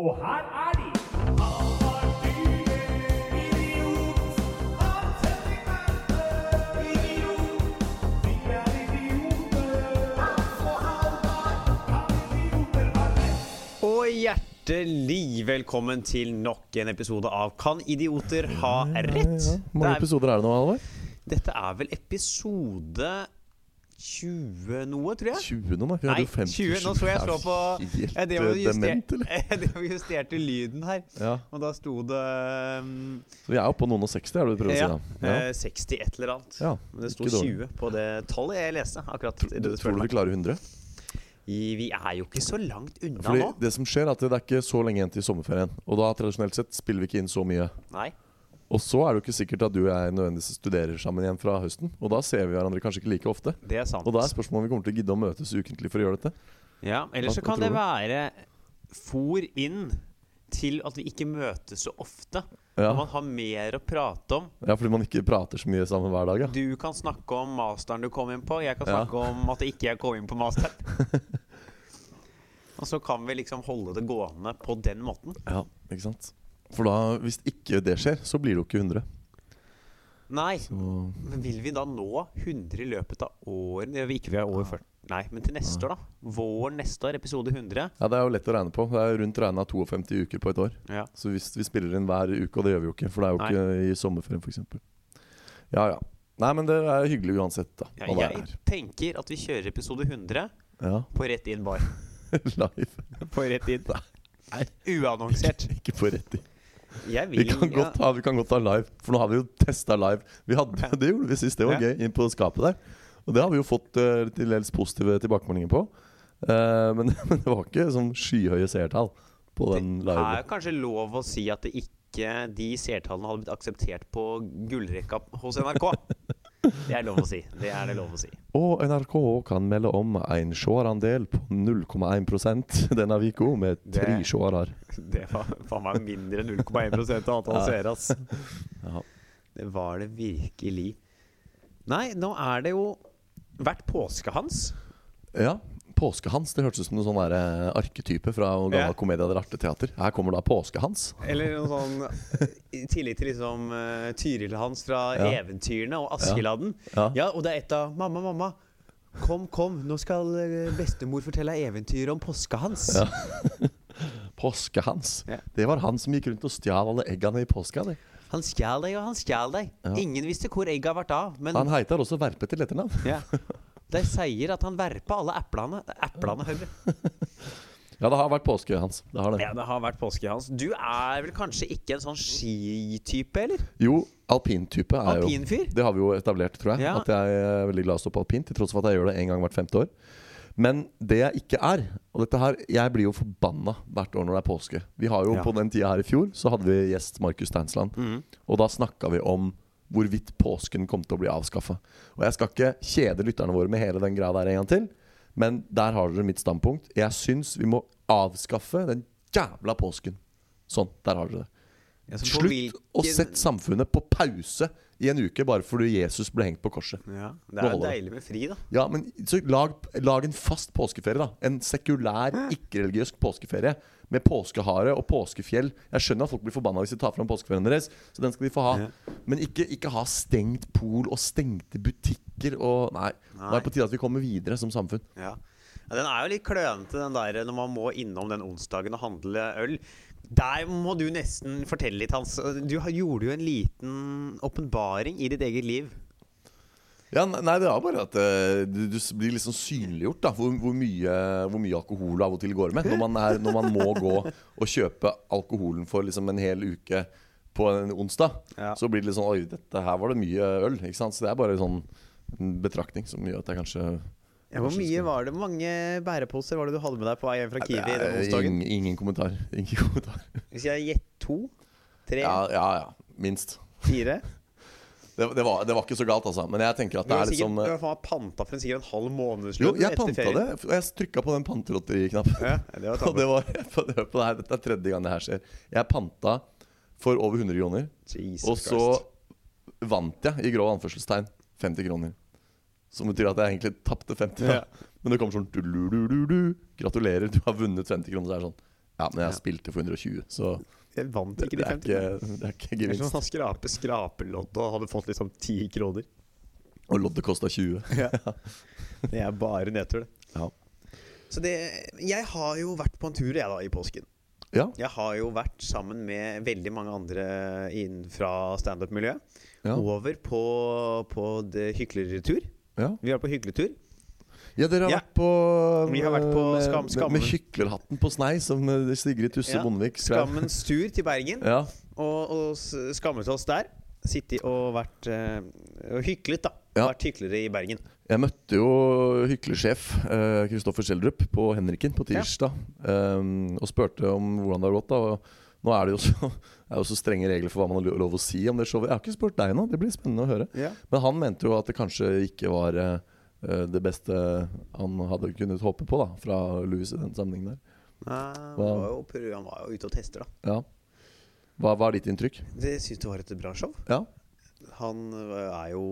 Og her er de! Og hjertelig velkommen til nok en episode av Kan idioter ha rett? Hvor mange er, episoder er det nå, Halvor? dette er vel episode 20 noe, tror jeg? 20 noe. Vi hadde jo 50 20. Nå så jeg slå på drev og eh, dement, eller? og justerte lyden her, Ja. og da sto det um, Så vi er oppe på noen og 60, er det du prøver ja, å si? da? Ja. 60 et eller annet. Ja, Men det sto ikke dårlig. 20 på det tallet jeg leste. akkurat Tror, du tror du vi klarer 100? I- Vi er jo ikke så langt unna Fordi nå. det som skjer er at det er ikke så lenge igjen til sommerferien. Og da tradisjonelt sett spiller vi ikke inn så mye. Nei. Og så er det jo ikke sikkert at du og jeg nødvendigvis studerer sammen igjen fra høsten. Og da ser vi hverandre kanskje ikke like ofte. Det er sant. Og da er spørsmålet om vi kommer til å gidde å møtes ukentlig for å gjøre dette. Ja, Eller så kan det være fôr inn til at vi ikke møtes så ofte. Ja, Når man har mer å prate om. ja fordi man ikke prater så mye sammen hver dag. Ja. Du kan snakke om masteren du kom inn på. Jeg kan Ja. snakke om at det ikke jeg kom inn på masteren. Og så kan vi liksom holde det gående på den måten. ja, ikke sant? For da, hvis ikke det skjer, så blir det jo ikke 100. Nei, Så men vil vi da nå 100 i løpet av året? Det ikke, vi er over 40. Nei, men til neste år, da. Vår neste år, episode 100. Ja, Det er jo lett å regne på. Det er rundt regna 52 uker på et år. Ja. Så hvis vi spiller inn hver uke, og det gjør vi jo ikke, for det er jo Nei. ikke i sommerferien f.eks. Ja ja. Nei, men det er hyggelig uansett, da. Ja, jeg tenker at vi kjører episode 100. Ja, på rett inn bar. live. På rett inn. Nei. Uannonsert. Ikke på rett i. Jeg Vi kan, ja. ha, vi kan godt ha live, for nå har vi jo testa live. Vi hadde, det gjorde vi sist, det var gøy, inn på skapet der. Og det har vi jo fått uh, til dels positive tilbakemeldinger på. Uh, men, men det var ikke sånn skyhøye seertall på den live. Det er kanskje lov å si at det ikke de seertallene hadde blitt akseptert på gullrekka hos NRK. Det er lov å si. Det er det lov å si. Og NRK kan melde om en seerandel på 0,1% denne uka, med tre seere. Det var faen meg mindre enn 0,1 av antall Ja. seere, ass. Ja. Det var det virkelig. Nei, nå er det jo vært påskehans. Ja, Påskehans. Det hørtes ut som noen sånn eh, arketype fra gammel yeah. Ja. eller arteteater. Teater. Her kommer da Påskehans. Eller noe sånn I tillegg til liksom uh, Tyril-Hans fra Ja. Eventyrene og Askeladden. Ja. Ja, og det er et av Mamma, mamma. Kom, kom, nå skal eh, bestemor fortelle eventyret om påskehans. Ja. Påskehans. Ja. Det var han som gikk rundt og stjal alle eggene i påska. Det. Han stjal deg, og han stjal deg. Ingen visste hvor har vært av. Men Han heiter også Verpe til etternavn. ja. de sier at han verpa alle eplene. Eplene, hører Ja, det har vært påskehans. Det har det. Ja, det har vært påske hans. Du er vel kanskje ikke en sånn skitype, eller? Jo, alpintype er jo Alpinfyr? Det har vi jo etablert, tror jeg. Ja. At jeg er veldig glad i å stå på alpint, til tross for at jeg gjør det en gang hvert femte år. Men det jeg ikke er Og dette her, jeg blir jo forbanna hvert år når det er påske. Vi har jo Ja. På den tida her i fjor så hadde vi gjest Markus Steinsland. Mm. Og da snakka vi om hvorvidt påsken kom til å bli avskaffa. Og jeg skal ikke kjede lytterne våre med hele den greia der en gang til, men der har dere mitt standpunkt. Jeg syns vi må avskaffe den jævla påsken. Sånn, der har dere det. Ja, Slutt å sette samfunnet på pause i en uke bare fordi Jesus ble hengt på korset. Ja, Det er deilig med fri, da. Ja, men så lag, lag en fast påskeferie, da. En sekulær, ikke-religiøs påskeferie. Med påskehare og påskefjell. Jeg skjønner at folk blir forbanna hvis de tar fram påskeferien deres, så den skal de få ha. Ja. Men ikke, ikke ha stengt pol og stengte butikker og Nei. Nå er det på tide at vi kommer videre som samfunn. Ja. ja, Den er jo litt klønete, den der når man må innom den onsdagen og handle øl. Der må du nesten fortelle litt, Hans. Du gjorde jo en liten åpenbaring i ditt eget liv. Ja, nei, det er bare at eh, du, du blir liksom synliggjort da hvor, hvor, mye, hvor mye alkohol du av og til går med. Når man, er, når man må gå og kjøpe alkoholen for liksom en hel uke på en onsdag, Ja. så blir det litt sånn Oi, dette her var det mye øl. Ikke sant? Så det er bare sånn en betraktning som gjør at jeg kanskje Ja, hvor mye var det? Mange bæreposer var det du hadde med deg på vei hjem fra Kiwi den onsdagen? ingen, ingen kommentar. Ingen kommentar. Hvis jeg gjetter to? Tre? Ja, ja, ja. Minst. Fire? Det, det, var, det var ikke så galt, altså. Men jeg tenker at det er litt liksom du har panta for en sikkert en halv Jo, månedslønn jeg etter panta ferien. det. og Jeg trykka på den pantelotteriknappen. Ja, det var Og det var, på det her, Dette er tredje gang det her skjer. Jeg panta for over 100 kroner. Jesus Og så Christ. vant jeg, i grå anførselstegn, 50 kroner. Som betyr at jeg egentlig tapte 50. Da. Ja. Men det kommer sånn du-du-du-du-du. Gratulerer, du har vunnet 50 kroner. Så er det sånn Ja, men jeg Ja. spilte for 120, så Jeg vant ikke de er 50. ikke, det er ikke gevinst. sånn at han skraper skrapelodd og hadde fått liksom 10 kroner. Og loddet kosta 20. Det er bare nedtur, det. Ja. Så det Jeg har jo vært på en tur, jeg, da, i påsken. Ja, Jeg har jo vært sammen med veldig mange andre inn fra standup-miljøet. ja, Over på, på det hyklertur. Ja. Vi var på hyggelig tur. ja dere har Ja. vært på Vi har vært på med, Skam- med, med kyklerhatten på snei, som eh, Sigrid Tusse Ja, Bondevik skrev. Skammens tur til Bergen. Ja, Og, og skammet oss der. Sittet og vært eh, og hyklet, da. Ja. Vært hyklere i Bergen. Jeg møtte jo hyklersjef Kristoffer Kristoffer Schjelderup på Henriken på tirsdag. Um, og spurte om hvordan det har gått. da Og Nå er det jo så, det er jo så strenge regler for hva man har lov å si om det showet. Jeg har ikke spurt deg nå, det blir spennende å høre. Yeah. Men han mente jo at det kanskje ikke var eh, eh, det beste han hadde kunnet håpe på da fra Louis i den sammenhengen der. Nei, han, var jo, han var jo ute og tester, da. Ja. Hva, hva er ditt inntrykk? Det syns du var et bra show. Ja. Han er jo,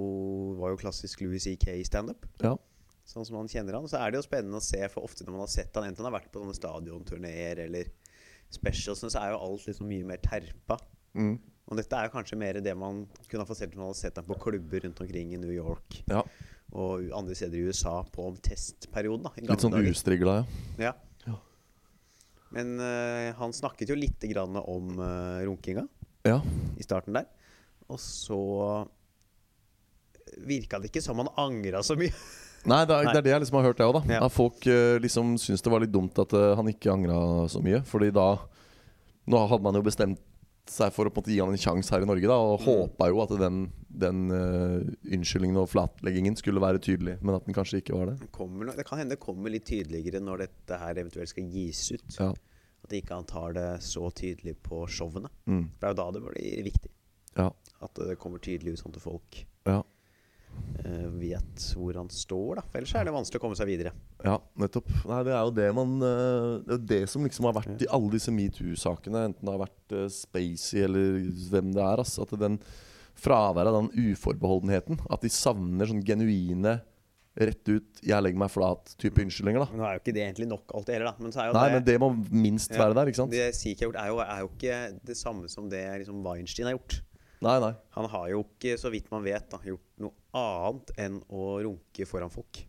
var jo klassisk Louis i standup. Ja. Sånn som man kjenner han. Så er det jo spennende å se, for ofte når man har sett han enten han har vært på sånne stadionturneer eller specialsene, så er jo alt liksom mye mer terpa. Mm. Og dette er jo kanskje mer det man kunne ha fått sett når man hadde sett dem på klubber rundt omkring i New York ja. og andre steder i USA på testperioden. da Litt sånn ustrigla, ja. Ja. Ja. Men uh, han snakket jo lite grann om uh, runkinga Ja. i starten der. Og så virka det ikke som han angra så mye. Nei, det er, Nei. det er det jeg liksom har hørt, jeg òg. Ja. At folk eh, liksom syns det var litt dumt at eh, han ikke angra så mye. Fordi da Nå hadde man jo bestemt seg for å på en måte gi han en sjanse her i Norge, da og Mm. håpa jo at den, den uh, unnskyldningen og flatleggingen skulle være tydelig, men at den kanskje ikke var det. Det, kommer, det kan hende det kommer litt tydeligere når dette her eventuelt skal gis ut. Ja. At ikke han tar det så tydelig på showene. Mm. For det er jo da det blir viktig. Ja. At det kommer tydelig ut sånn til folk Ja. Eh, vet hvor han står. da For ellers er det vanskelig å komme seg videre. Ja, nettopp. Nei, det er jo det man eh, Det er det som liksom har vært i alle disse metoo-sakene, enten det har vært eh, Spacey eller hvem det er. Altså, at den fraværet av den uforbeholdenheten, at de savner sånn genuine rett ut 'jeg legger meg flat'-type unnskyldninger. da Nå er jo ikke det egentlig nok alltid heller, da. Men Nei, det, men det må minst Ja. være der, ikke sant? det CK har gjort, er jo, er jo ikke det samme som det liksom Weinstein har gjort. Nei, nei. Han har jo ikke, så vidt man vet, da, gjort noe annet enn å runke foran folk.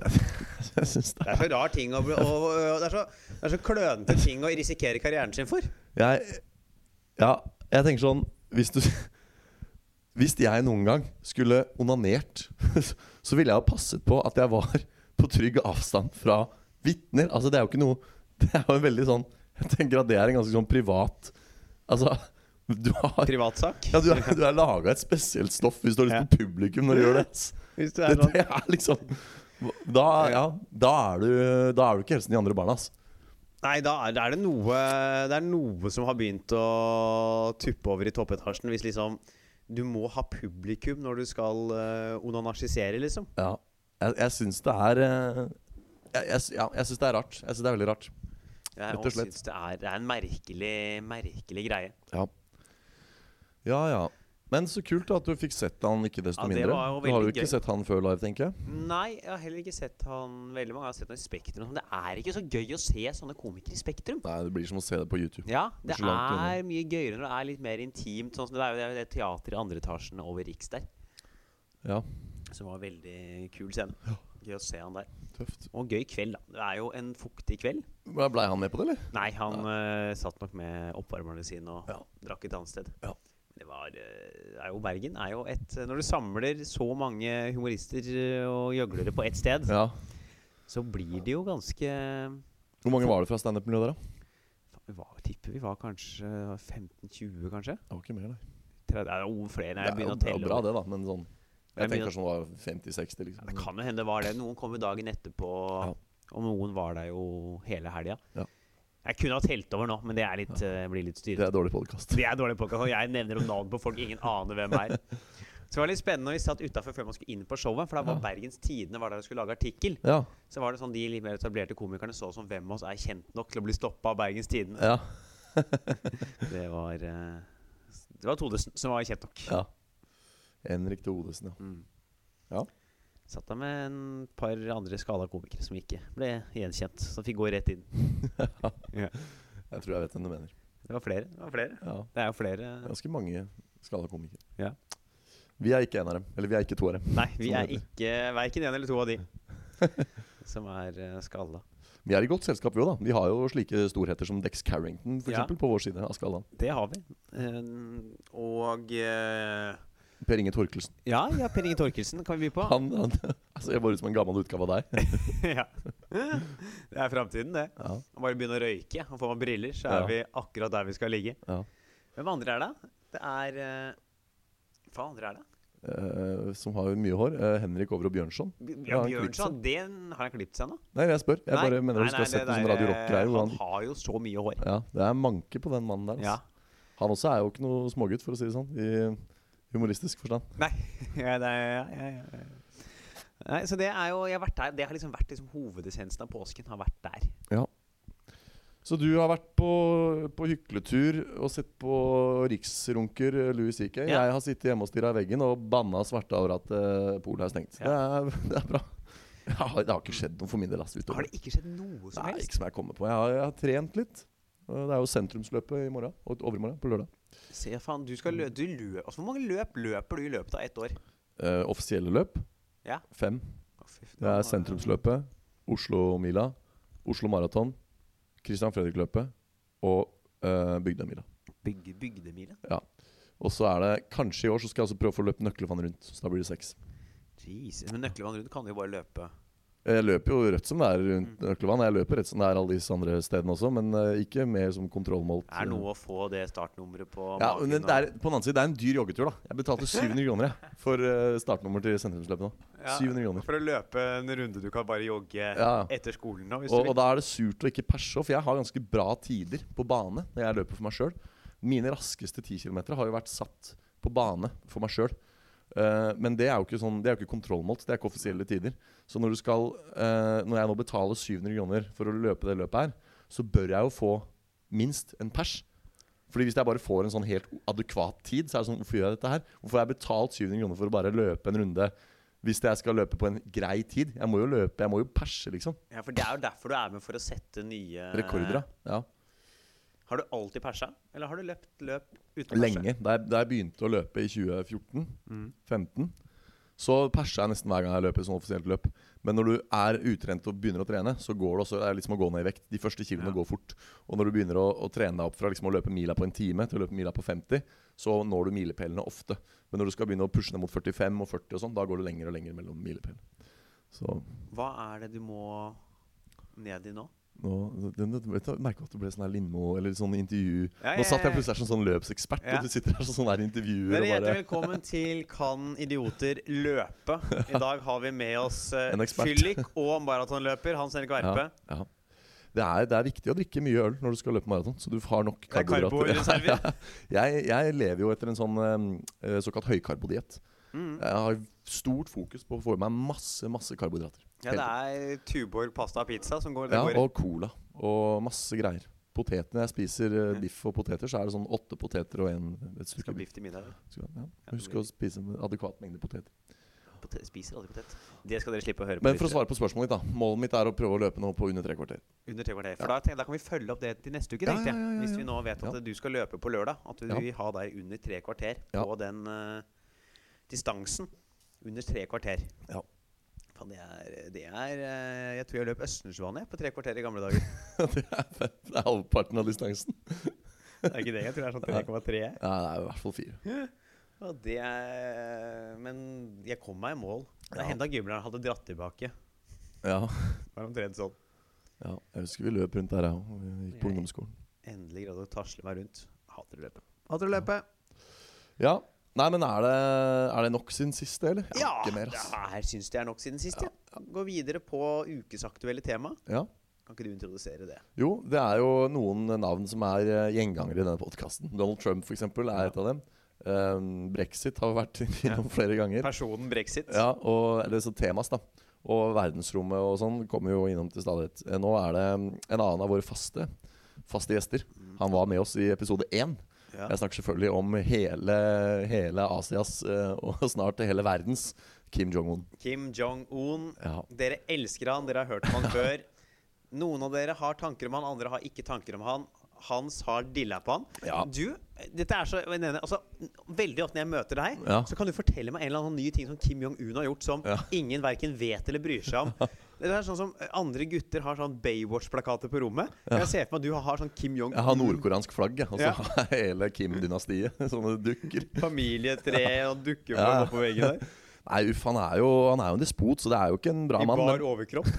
Jeg syns det Det er så rar ting å bli å, å Det er så, det er så klønete ting å risikere karrieren sin for. jeg, Ja, jeg tenker sånn Hvis du Hvis jeg noen gang skulle onanert, så ville jeg ha passet på at jeg var på trygg avstand fra vitner. Altså, det er jo ikke noe Det er jo en veldig sånn Jeg tenker at det er en ganske sånn privat Altså, du har Privatsak. ja, du er, du er laga et spesielt stoff hvis du har lyst på publikum når du gjør det. Hvis du er sånn. det er liksom da, ja, da, er du, da er du ikke helsen de andre barna. ass. Nei, da er, er det noe Det er noe som har begynt å tuppe over i toppetasjen. Hvis liksom du må ha publikum når du skal uh, onanasjisere, liksom. Ja. Jeg, jeg syns det er eh, Jeg, jeg, ja, jeg syns det er rart. Jeg synes det er veldig rart. Jeg Rett og slett. synes det er, det er en merkelig, merkelig greie. Ja. Ja ja. Men så kult at du fikk sett han ikke desto Ja, mindre. Du har jo ikke gøy. sett han før live, tenker jeg. Nei, jeg har heller ikke sett han Veldig mange Jeg har sett han i Spektrum. Det er ikke så gøy å se sånne komikere i Spektrum. Nei, det blir som å se det på YouTube. Ja, det det er, er mye gøyere når det er litt mer intimt. Sånn som det er jo det, er teateret i andre etasjen over Riks der. Ja, Som var veldig kul scene. Gøy å se han der. tøft. Og gøy kveld, da. Det er jo en fuktig kveld. Blei han med på det, eller? Nei, han eh, satt nok med oppvarmerne sine og Ja. drakk et annet sted. Ja. Det var det er jo Bergen er jo et Når du samler så mange humorister eh, og gjøglere på ett sted, Ja. så blir det jo ganske Hvor mange var det fra standup-miljøet der, da? Vi var, tipper vi var kanskje 15-20, kanskje? Det var ikke mer, nei. 30, det er jo flere når Det jeg er begynner å det er jo bra, det, da. Men sånn Jeg Jeg tenker kanskje det var 50-60, liksom. Ja, det kan jo hende det var det. Noen kom jo dagen etterpå, Ja. og noen var der jo hele helga. Ja. Jeg kunne ha telt over nå, men det er litt, eh, blir litt Det er dårlig podkast. Det er dårlig podcast, og jeg nevner om navn på folk ingen aner hvem er. Så det var litt spennende når vi satt utafor før man skulle inn på showet. For da var Ja. Bergens Tidende var der og skulle lage artikkel. Ja. Så var det sånn de litt mer etablerte komikerne så som hvem av oss er kjent nok til å bli stoppa av Bergens Tidende. ja. Det var eh, Det var Todesen som var kjent nok. ja. Henrik Todesen, ja. Mm. Ja. Satt der med en par andre skada komikere som ikke ble gjenkjent. Som fikk gå rett inn. Jeg tror jeg vet hvem du mener. Det var flere. Det var flere. Ja, Det er jo flere Ganske mange skalla komikere. Ja. Vi er ikke en av dem. Eller vi er ikke to av dem. Nei, vi er ikke verken en eller to av de som er uh, skalla. Vi er i godt selskap, vi òg, da. Vi har jo slike storheter som Dex Carrington for Ja. eksempel, på vår side av skalaen. Det har vi. Eh, og eh, Per Inge Torkelsen. Ja, ja, Per Inge Torkelsen kan vi by på. Han, han altså, jeg bare ut som en gammel utgave av deg. ja. Det er framtiden, det. Ja, Bare begynne å røyke, og får man briller, så Ja. er vi akkurat der vi skal ligge. ja. Hvem andre er det? Det er uh, Hva andre er det? Uh, som har mye hår. Uh, Henrik Over og Bjørnson. Ja, Ja, Bjørnson, den har han klippet seg nå? Nei, jeg spør. Jeg bare mener du skal nei, det det, Radio Rock-greier. Han Han, har jo så mye hår. ja, det er manke på den mannen der. Ja. Altså. Han også er jo ikke noe smågutt, for å si det sånn. I humoristisk forstand. Nei, ja, det er, ja, ja, ja. Nei, så det er jo Jeg har vært der. Det har liksom vært liksom hovedessensen av påsken. Har vært der. Ja. Så du har vært på, på hykletur og sett på riksrunker eh, Louis C.K. Ja. Jeg har sittet hjemme og stirra i veggen og banna svarte over at uh, polet er stengt. Det, er, det er bra. Har, det har ikke skjedd noe for min del. Har det ikke skjedd noe som helst? Nei, ikke som jeg kommer på. Jeg har, jeg har trent litt. Og Det er jo sentrumsløpet i morgen og overmorgen på lørdag. Se, faen, du skal løpe, du løp. altså, Hvor mange løp løper du i løpet av ett år? Eh, offisielle løp Ja. fem. Det er sentrumsløpet, Oslo-mila, Oslo Maraton, Christian Fredrik-løpet og eh, Bygdemila. Bygge, Ja. Og så er det kanskje i år så skal jeg også prøve å få løpt Nøklevann rundt. Så da blir det seks. Jeez. Men Nøklevann rundt kan jo bare løpe. Jeg løper jo rødt som det er rundt Mm. Nøklevann. Jeg løper rett som det er alle disse andre stedene også, men eh, ikke mer som kontrollmålt. Er det noe å få det startnummeret på ja, magen? men det er, På den annen side, det er en dyr joggetur, da. Jeg betalte 700 kroner jeg, for eh, startnummer til sentrumsløpet nå. Ja, 700 kroner. For å løpe en runde du kan bare jogge Ja. etter skolen nå, hvis Og, og da er det surt å ikke perse, for jeg har ganske bra tider på bane når jeg løper for meg sjøl. Mine raskeste 10 km har jo vært satt på bane for meg sjøl. Men det er jo ikke sånn Det er jo ikke kontrollmålt. Det er ikke offisielle tider. Så når du skal uh, Når jeg nå betaler 700 kroner for å løpe det løpet her, så bør jeg jo få minst en pers. Fordi hvis jeg bare får en sånn helt adekvat tid, så er det sånn Hvorfor gjør jeg dette her? Hvorfor har jeg betalt 700 kroner for å bare løpe en runde hvis jeg skal løpe på en grei tid? Jeg må jo løpe, jeg må jo perse, liksom. Ja, for Det er jo derfor du er med for å sette nye Rekorder, ja. Har du alltid persa, eller har du løpt løp uten perse? Lenge. Da jeg, da jeg begynte å løpe i 2014-15, så persa jeg nesten hver gang jeg løper sånn offisielt løp. Men når du er utrent og begynner å trene, så går det også Det er liksom å gå ned i vekt. De første kiloene Ja. går fort. Og når du begynner å, å trene deg opp fra liksom å løpe mila på en time til å løpe mila på 50, så når du milepælene ofte. Men når du skal begynne å pushe ned mot 45 og 40 og sånn, da går det lenger og lenger mellom milepælene. Hva er det du må ned i nå? Nå den, du, jeg merker at det ble sånn her Lindmo Eller sånn intervju Ja, Nå ja, satt jeg plutselig her som sånn løpsekspert, Ja. og du sitter her som sånn her intervjuer Dere er hjertelig velkommen til Kan idioter løpe. I dag har vi med oss uh, fyllik og maratonløper Hans Henrik Verpe. Ja, ja. Det, er, det er viktig å drikke mye øl når du skal løpe maraton, så du har nok er karbohydrater. jeg, jeg lever jo etter en sånn eh, såkalt høykarbodiett. Mm. Jeg har stort fokus på å få i meg masse masse karbohydrater. Ja, det er Tuborg pasta og pizza som går. Det Ja, går. og cola. Og masse greier. Potetene jeg spiser uh, biff og poteter, så er det sånn åtte poteter og en, Skal biff. til middag. Ja, Husk å spise med adekvat mengde poteter. Potet, spiser aldri potet. Det skal dere slippe å høre på. Men for å svare på spørsmålet ditt, da. Målet mitt er å prøve å løpe nå på under tre kvarter. Under tre kvarter. For da, tenker jeg, da kan vi følge opp det til neste uke, tenkte jeg. ja, ja, ja, Hvis ja. vi nå vet at Ja. du skal løpe på lørdag. At vi vil ha deg under tre kvarter Ja. på den uh, distansen. Under tre kvarter. Ja. Faen, det er, det er eh, Jeg tror jeg løp Østensjøvannet på tre kvarter i gamle dager. det, er, det er halvparten av distansen. Det er ikke det? Jeg tror det er sånn 3,3. Ja, det er i hvert fall fire. Ja, det er Men jeg kom meg i mål. Det Ja. hendte at Gymleren hadde dratt tilbake. Ja. Det var omtrent sånn. ja. Jeg husker vi løp rundt der, jeg òg. Gikk på Jeg- ungdomsskolen. Endelig greide å tasle meg rundt. Hater å løpe. Hater å løpe. Ja. Nei, men er det, er det nok siden siste, eller? Jeg Ja, ikke mer, det her syns jeg er nok siden sist. Ja. Gå videre på ukesaktuelle tema. Ja. Kan ikke du introdusere det? Jo, det er jo noen navn som er eh, gjengangere i denne podkasten. Donald Trump, for eksempel, er Ja. et av dem. Um, Brexit har vært innom flere ganger. Personen brexit. Ja, og eller så temas, da. Og verdensrommet og sånn kommer jo innom til stadighet. Eh, Nå er det mm, en annen av våre faste, faste gjester. Han var med oss i episode én. Ja. Jeg snakker selvfølgelig om hele, hele Asias eh, og snart hele verdens Kim Jong-un. Kim Jong-un. Ja. Dere elsker han, dere har hørt om han før. Noen av dere har tanker om han, andre har ikke tanker om han. Hans har dilla på han. Ja. Du, dette er så altså, Veldig ofte når jeg møter deg, Ja. så kan du fortelle meg en eller annen ny ting som Kim Jong-un har gjort som Ja. ingen verken vet eller bryr seg om. Det er sånn som Andre gutter har sånn Baywatch-plakater på rommet. Jeg ser for meg at du har sånn Kim Jong-un. Jeg har nordkoreansk flagg, og så har jeg hele Kim-dynastiet. Sånne dukker. Familietre og dukker på veggen der. Nei, uff, han er, jo, han er jo en despot, så det er jo ikke en bra I mann. bar overkropp.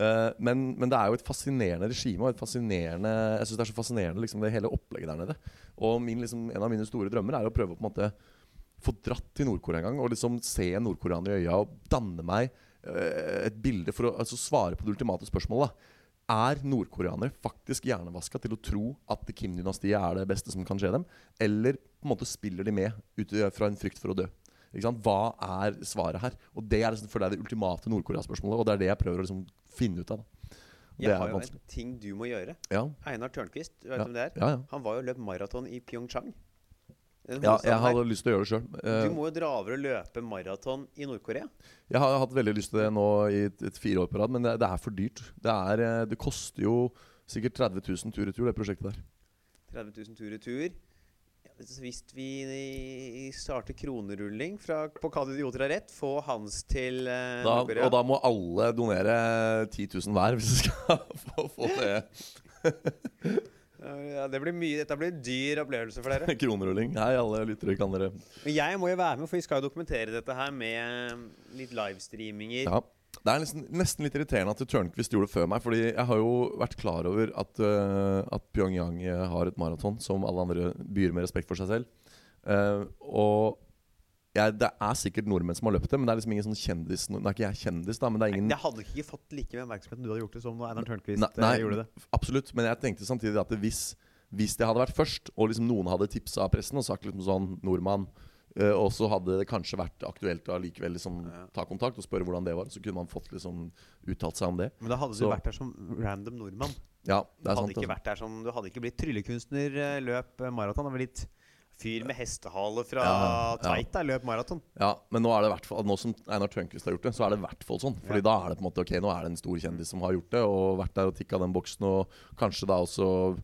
Eh, men, men det er jo et fascinerende regime. Og et fascinerende Jeg synes det er så fascinerende liksom, det hele opplegget der nede. Og min, liksom, en av mine store drømmer er å prøve å på en måte få dratt til Nord-Korea en gang. Og liksom se en nordkoreaner i øya og danne meg eh, et bilde for å altså, svare på det ultimate spørsmålet. da er nordkoreanere faktisk hjernevaska til å tro at Kim-dynastiet er det beste som kan skje dem? Eller på en måte spiller de med ut fra en frykt for å dø? Hva er svaret her? Og Det er liksom, for er det ultimate Nord-Korea-spørsmålet, og det er det jeg prøver å liksom finne ut av. da. Det Jeg har jo vanskelig. en ting du må gjøre. Ja, Einar Tørnquist, du vet Ja. hvem det er? ja. Han var jo løp maraton i Pyeongchang. Ja jeg hadde hadde lyst til å gjøre det sjøl. Du må jo dra over og løpe maraton i Nord-Korea. Jeg har hatt veldig lyst til det nå i et, et fire år på rad, men det, det er for dyrt. Det, er, eh, det koster jo sikkert 30 000 tur-retur, det prosjektet der. 30 000 tur-retur. Ja, hvis- vi starter kronerulling fra, på du idioter har rett, få Hans til eh, Da, og da må alle donere 10 000 hver hvis vi skal få, få det. Ja, det blir mye, Dette blir en dyr opplevelse for dere. Kronerulling. Hei, alle lyttere, kan dere Men jeg må jo være med, for vi skal jo dokumentere dette her med litt livestreaminger. Ja. Det er nesten, nesten litt irriterende at Tørnquist gjorde det før meg. Fordi jeg har jo vært klar over at, uh, at Pyongyang øh, har et maraton som alle andre byer med respekt for seg selv. Uh, og jeg, det er sikkert nordmenn som har løpt det, men det er liksom ingen sånn kjendis Nå er ikke jeg kjendis, da, men det er ingen Det hadde ikke fått like mye oppmerksomhet om du hadde gjort det som når Einar Tørnquist Nei, eh, nei, gjorde det. Absolutt, men jeg tenkte samtidig at hvis, hvis det hadde vært først, og liksom noen hadde tipsa pressen og sagt liksom sånn nordmann, eh, og så hadde det kanskje vært aktuelt å likevel liksom ta kontakt og spørre hvordan det var, så kunne man fått liksom uttalt seg om det. Men da hadde Så- du vært der som random nordmann. Ja, Du det er hadde sant. ikke altså. vært der som Du hadde ikke blitt tryllekunstner, eh, løp eh, maraton. Det var litt fyr med hestehale fra Ja, ja. Løp maraton. Ja, men nå er det hvert fall Nå som Einar Tørnquist har gjort det, så er det i hvert fall sånn. Fordi Ja. da er det på en måte Ok, nå er det en stor kjendis som har gjort det, og vært der og tikka den boksen, og kanskje da også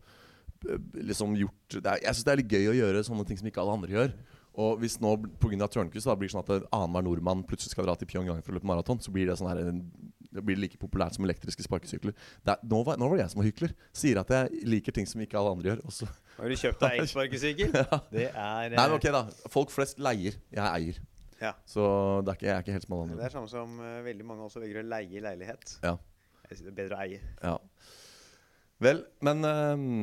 eh, liksom gjort det er, Jeg syns det er litt gøy å gjøre sånne ting som ikke alle andre gjør. Og hvis nå pga. Tørnquist blir det sånn at annenhver nordmann plutselig skal dra til Pyongyang for å løpe maraton, så blir det sånn her det blir like populært som elektriske sparkesykler. Det er, nå, var, nå var det jeg som var hykler. Sier at jeg liker ting som ikke alle andre gjør. Også. Har du kjøpt deg elsparkesykkel? Det er Nei, men ok, da. Folk flest leier. Jeg eier. Ja. Så det er ikke, jeg er ikke helt som alle Det andre. er samme som uh, veldig mange også velger å leie leilighet. Ja. Jeg synes det er bedre å eie. Ja. Vel, men ehm,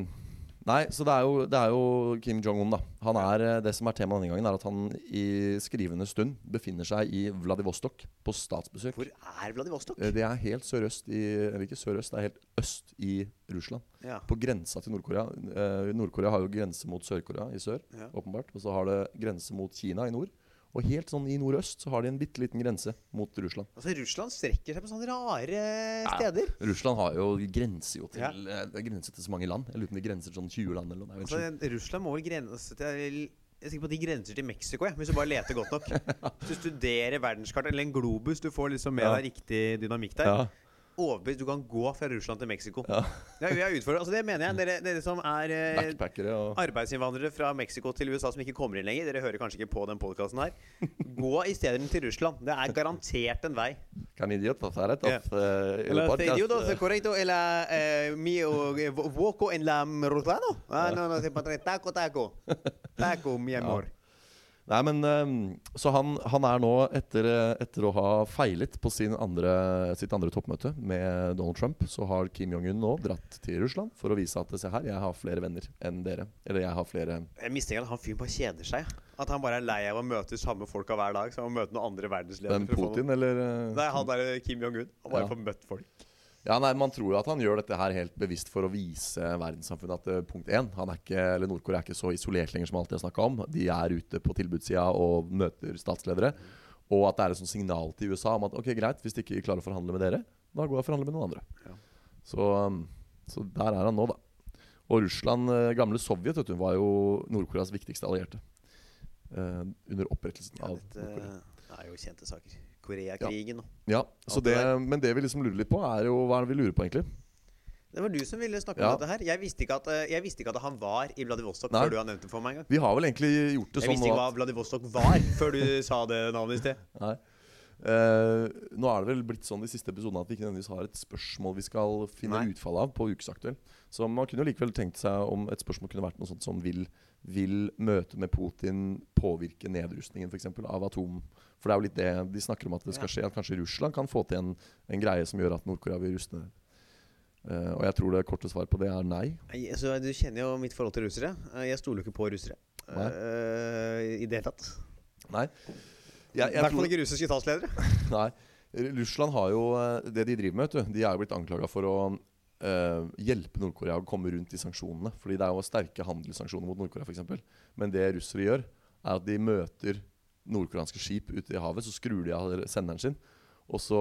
Nei, så det er, jo, det er jo Kim Jong-un, da. Han er, eh, det som er temaet denne gangen, er at han i skrivende stund befinner seg i Vladivostok på statsbesøk. Hvor er Vladivostok? Eh, Det er helt sørøst i Eller ikke sørøst, det er helt øst i Russland. Ja. På grensa til Nord-Korea. Eh, Nord-Korea har jo grense mot Sør-Korea i sør, Ja. åpenbart. Og så har det grense mot Kina i nord. Og helt sånn i nordøst så har de en bitte liten grense mot Russland. Altså, Russland strekker seg på sånne rare steder. Russland har jo grenser jo til Ja. eh, det er grenser til så mange land. Jeg lurer på om de grenser til sånn 20 land eller noe. Altså. Russland må vel grense til Jeg er sikker på at de grenser til Mexico, jeg, hvis du bare leter godt nok. Hvis du studerer verdenskartet eller en globus, du får liksom med Ja. deg riktig dynamikk der. ja. Overbevist du kan gå fra Russland til Mexico. Ja. Er jo. Altså, det mener jeg. Dere, dere som er eh, og arbeidsinnvandrere fra Mexico til USA som ikke kommer inn lenger, dere hører kanskje ikke på den podkasten her. Gå i stedet til Russland. Det er garantert en vei. Kan idiot ta rett Ja. eh, Eller podcast, Fedio, eh, correcto, eller eh, mio voco en la rutano. Ah, no, no, se padre, taco, taco. Taco, mi amor. Nei, men eh, Så han, han er nå, etter, eh, etter å ha feilet på sin andre, sitt andre toppmøte med Donald Trump, så har Kim Jong-un nå dratt til Russland for å vise at se her, jeg har flere venner enn dere. Eller jeg har flere Jeg mistenker at han fyren bare kjeder seg. At han bare er lei av å møte samme folka hver dag. Så han må møte noen andre verdensledere. Få Putin, eller eh, Nei, han derre Kim Jong-un. Han bare Ja. får møtt folk. Ja, nei, Man tror jo at han gjør dette her helt bevisst for å vise verdenssamfunnet at eh, punkt én, han er ikke, eller Nord-Korea er ikke så isolert lenger som alltid har snakka om. De er ute på tilbudssida og møter statsledere. Og at det er et sånt signal til USA om at ok, greit, hvis de ikke klarer å forhandle med dere, da går jeg og forhandler med noen andre. Ja. Så, um, så der er han nå, da. Og Russland, eh, gamle Sovjet, vet du, var jo Nord-Koreas viktigste allierte. Uh, under opprettelsen Ja, av Nord-Korea. er jo kjente saker. Koreakrigen Ja. Ja, så det men det vi liksom lurer litt på, er jo hva er det vi lurer på, egentlig? Det var du som ville snakke Ja. om dette her. Jeg visste, ikke at, eh, jeg visste ikke at han var i Vladivostok Nei. før du har nevnt det for meg en gang. Vi har vel egentlig gjort det Jeg sånn visste ikke hva Vladivostok var før du sa det navnet i sted. Nei. Uh, nå er det vel blitt sånn de siste episodene at vi ikke nødvendigvis har et spørsmål vi skal finne Nei. utfallet av på Ukesaktuell. Så man kunne jo likevel tenkt seg om et spørsmål kunne vært noe sånt som vil, vil møtet med Putin påvirke nedrustningen for eksempel, av atom? For det er jo litt det de snakker om at det skal skje. At kanskje Russland kan få til en, en greie som gjør at Nord-Korea vil ruste ned. Uh, og jeg tror det korte svaret på det er nei. Nei, Så du kjenner jo mitt forhold til russere. Eh, Jeg stoler jo ikke på russere eh, i det hele tatt. Nei. I hvert fall ikke russiske statsledere. nei. Russland har jo eh, Det de driver med, vet du De er jo blitt anklaga for å eh, hjelpe Nord-Korea å komme rundt i sanksjonene. Fordi det er jo sterke handelssanksjoner mot Nord-Korea f.eks. Men det russere gjør, er at de møter nordkoreanske skip ute i havet. Så skrur de av senderen sin, og så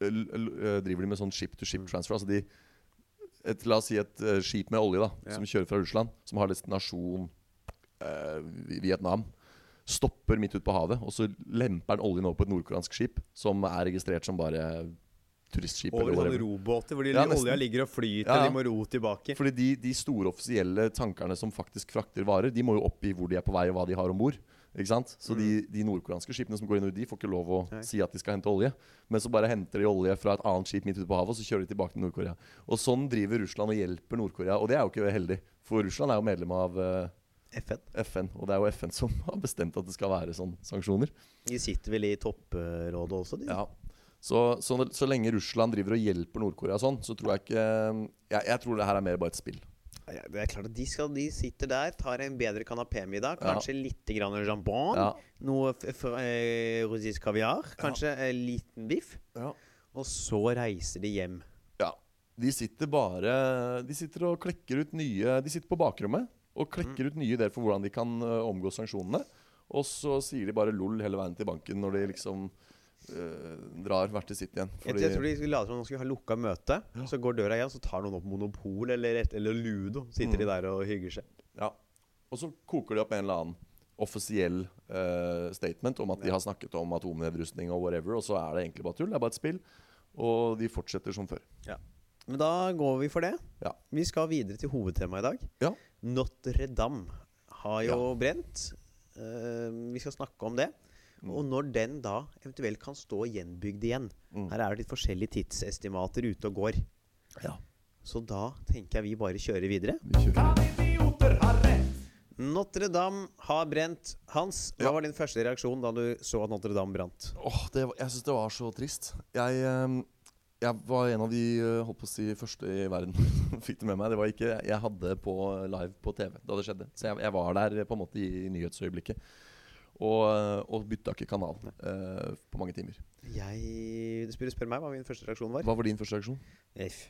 eh, eh, driver de med sånn ship to ship transfer. Altså de et, La oss si et uh, skip med olje da Ja. som kjører fra Russland, som har destinasjon uh, Vietnam. Stopper midt ute på havet, og så lemper den oljen over på et nordkoreansk skip som er registrert som bare turistskip. Over sånne robåter hvor de, Ja, olja ligger og flyter, Ja, de må ro tilbake. Fordi de, de store offisielle tankerne som faktisk frakter varer, de må jo oppgi hvor de er på vei, og hva de har om bord. Ikke sant? Så de, de nordkoreanske skipene som går inn og ut, de får ikke lov å Mm. Nei. si at de skal hente olje. Men så bare henter de olje fra et annet skip midt ute på havet, og så kjører de tilbake til Nord-Korea. Og sånn driver Russland og hjelper Nord-Korea. Og det er jo ikke heldig, for Russland er jo medlem av uh, FN. FN. Og det er jo FN som har bestemt at det skal være sånn sanksjoner. De sitter vel i topprådet også, de. Ja. Så, så, så lenge Russland driver og hjelper Nord-Korea sånn, så tror jeg ikke jeg, jeg tror det her er mer bare et spill. Ja, det er klart at de, skal, de sitter der, tar en bedre kanapémiddag, kanskje litt grann jambon, Ja. noe eh, russisk kaviar, kanskje en liten biff, Ja. og så reiser de hjem. Ja. De sitter bare De sitter og klekker ut nye De sitter på bakrommet og klekker ut nye ideer for hvordan de kan ø, omgå sanksjonene. Og så sier de bare lol hele veien til banken når de liksom drar hvert til sitt igjen. Jeg, jeg tror de later som om de skulle ha lukka møte, så går døra igjen, så tar noen opp Monopol eller, et, eller Ludo. Sitter Mm. de der og hygger seg. Ja. Og så koker de opp en eller annen offisiell uh, statement om at de har snakket om atomnedrustning og whatever, og så er det egentlig bare tull. Det er bare et spill. Og de fortsetter som før. Men da går vi for det. Ja. Vi skal videre til hovedtemaet i dag. Ja. Notre-Dame har jo brent. Uh, vi skal snakke om det. Mm. Og når den da eventuelt kan stå gjenbygd igjen. Mm. Her er det litt forskjellige tidsestimater ute og går. Ja. Så da tenker jeg vi bare kjører videre. Vi kjører. Notre-Dame har brent. Hans, hva Ja. var din første reaksjon da du så at Notre-Dame brant? Åh, det, jeg syns det var så trist. Jeg, eh, jeg var en av de eh, holdt på å si, første i verden fikk det med meg. Det var ikke jeg hadde på live på TV da det skjedde. Så jeg, jeg var der på en måte i, nyhetsøyeblikket. Og, eh, og bytta ikke kanal uh, på mange timer. Jeg Du spør, spør meg hva min første reaksjon var. Hva var din første reaksjon? Eff.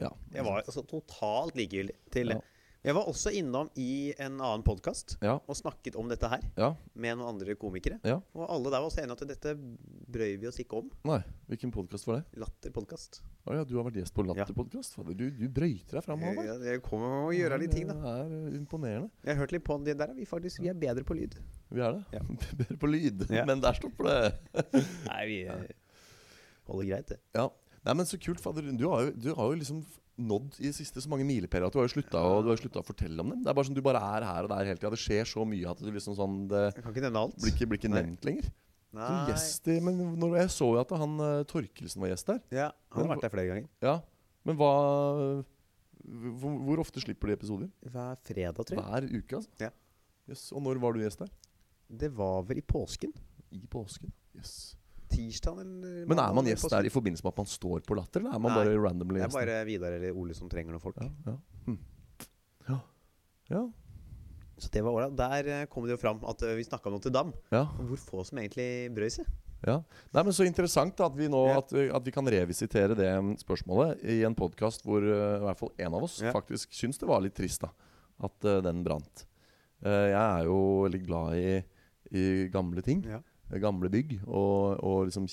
Ja. Jeg var altså totalt likegyldig til det. Ja. Jeg var også innom i en annen podkast Ja. og snakket om dette her ja. med noen andre komikere. Ja. Og alle der var også enige at dette brøy vi oss ikke om. Nei, hvilken podkast var det? Latter-podkast. Å ja, du har vært gjest på Latterpodkast. Fader, Du, du brøyter deg fram. Jeg, jeg kommer å gjøre litt ting, da. Det er eh, imponerende. Jeg har hørt litt på det der. er Vi faktisk vi er bedre på lyd. Vi er det. Ja. Bedre på lyd. Ja. Men der stopper det. Nei, vi ja. holder greit, det. Ja. Nei, men så kult, fader. Du har jo, du har jo liksom nådd i det siste så mange milepæler at du har jo slutta å, å fortelle om dem. Det er bare sånn Du bare er her og der hele tida. Det skjer så mye at det liksom sånn Det Jeg kan ikke nevne alt. blir ikke, blir ikke nevnt lenger. Som gjest i Men når jeg så jo at han eh, Torkelsen var gjest der. Ja, han har vært der flere ganger. Ja. Men hva hvor, hvor ofte slipper de episoder? Hver fredag, tror jeg. Hver uke, altså? Ja. Yes. Og når var du gjest der? Det var vel i påsken. I påsken. Yes. Tirsdag eller Men er man gjest påsken. der i forbindelse med at man står på Latter, eller er man Nei, bare randomly Det er gjest? bare Vidar eller Ole som trenger noen folk. Ja, ja. Hm. ja. ja. Så det var ålreit. Der eh, kom det jo fram at eh, vi snakka om Notre Dame. ja. Og hvor få som egentlig brøy seg. Ja. Nei, men Så interessant at vi nå at, at vi kan revisitere det mm, spørsmålet i en podkast hvor uh, i hvert fall en av oss Ja. faktisk syns det var litt trist da at uh, den brant. Uh, jeg er jo veldig glad i, i gamle ting. Ja. Gamle bygg og, og liksom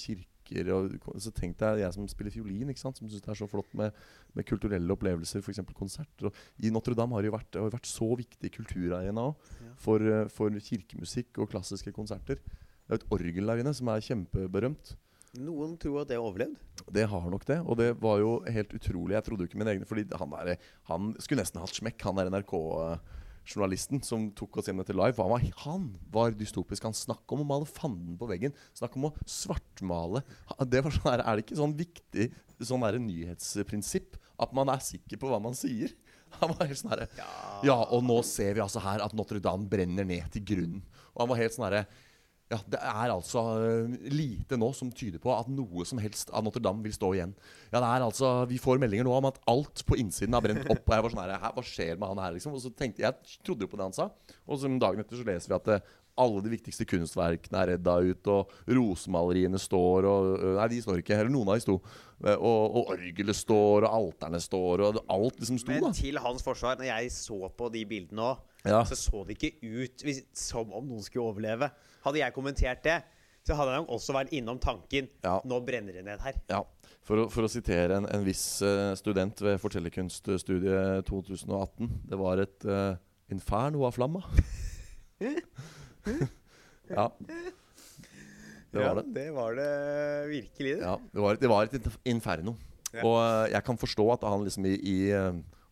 kirker. Og, så tenkte jeg, jeg som spiller fiolin, ikke sant, som syns det er så flott med, med kulturelle opplevelser, f.eks. konserter. Og I Notre-Dame har det jo vært, har vært så viktig kulturarena Ja. for, eh, for kirkemusikk og klassiske konserter. Det er et orgel der inne som er kjempeberømt. Noen tror at det har overlevd. Det har nok det, og det var jo helt utrolig. Jeg trodde jo ikke mine egne Fordi han, der, han skulle nesten hatt smekk, han der NRK-journalisten som tok oss hjem til live. Han var, han var dystopisk. Han snakka om å male fanden på veggen. Snakk om å svartmale. Det var sånn her, Er det ikke sånn viktig sånn der nyhetsprinsipp at man er sikker på hva man sier? Han var helt sånn herre ja. og nå ser vi altså her at Notre-Dame brenner ned til grunnen. Og han var helt sånn herre ja, Det er altså øh, lite nå som tyder på at noe som helst av Notre-Dame vil stå igjen. Ja, det er altså, Vi får meldinger nå om at alt på innsiden har brent opp. Og jeg var sånn her, «Hæ, Hva skjer med han her, liksom? Og så tenkte Jeg jeg trodde jo på det han sa. Og så dagen etter så leser vi at uh, alle de viktigste kunstverkene er redda ut, og rosemaleriene står og uh, Nei, de står ikke. Eller noen av de sto. Uh, Og, og orgelet står, og alterne står, og alt liksom sto, Men til hans forsvar, når jeg så på de bildene òg, Ja. så så det ikke ut som om noen skulle overleve. Hadde jeg kommentert det, så hadde jeg også vært innom tanken Ja. Nå brenner det ned her. Ja, For å, for å sitere en, en viss eh, student ved fortellerkunststudiet 2018 Det var et uh, inferno av flamma. ja. Det var det. det var det virkelig. det. Ja, det var, det var et inferno. Ja. Og eh, jeg kan forstå at han liksom i, i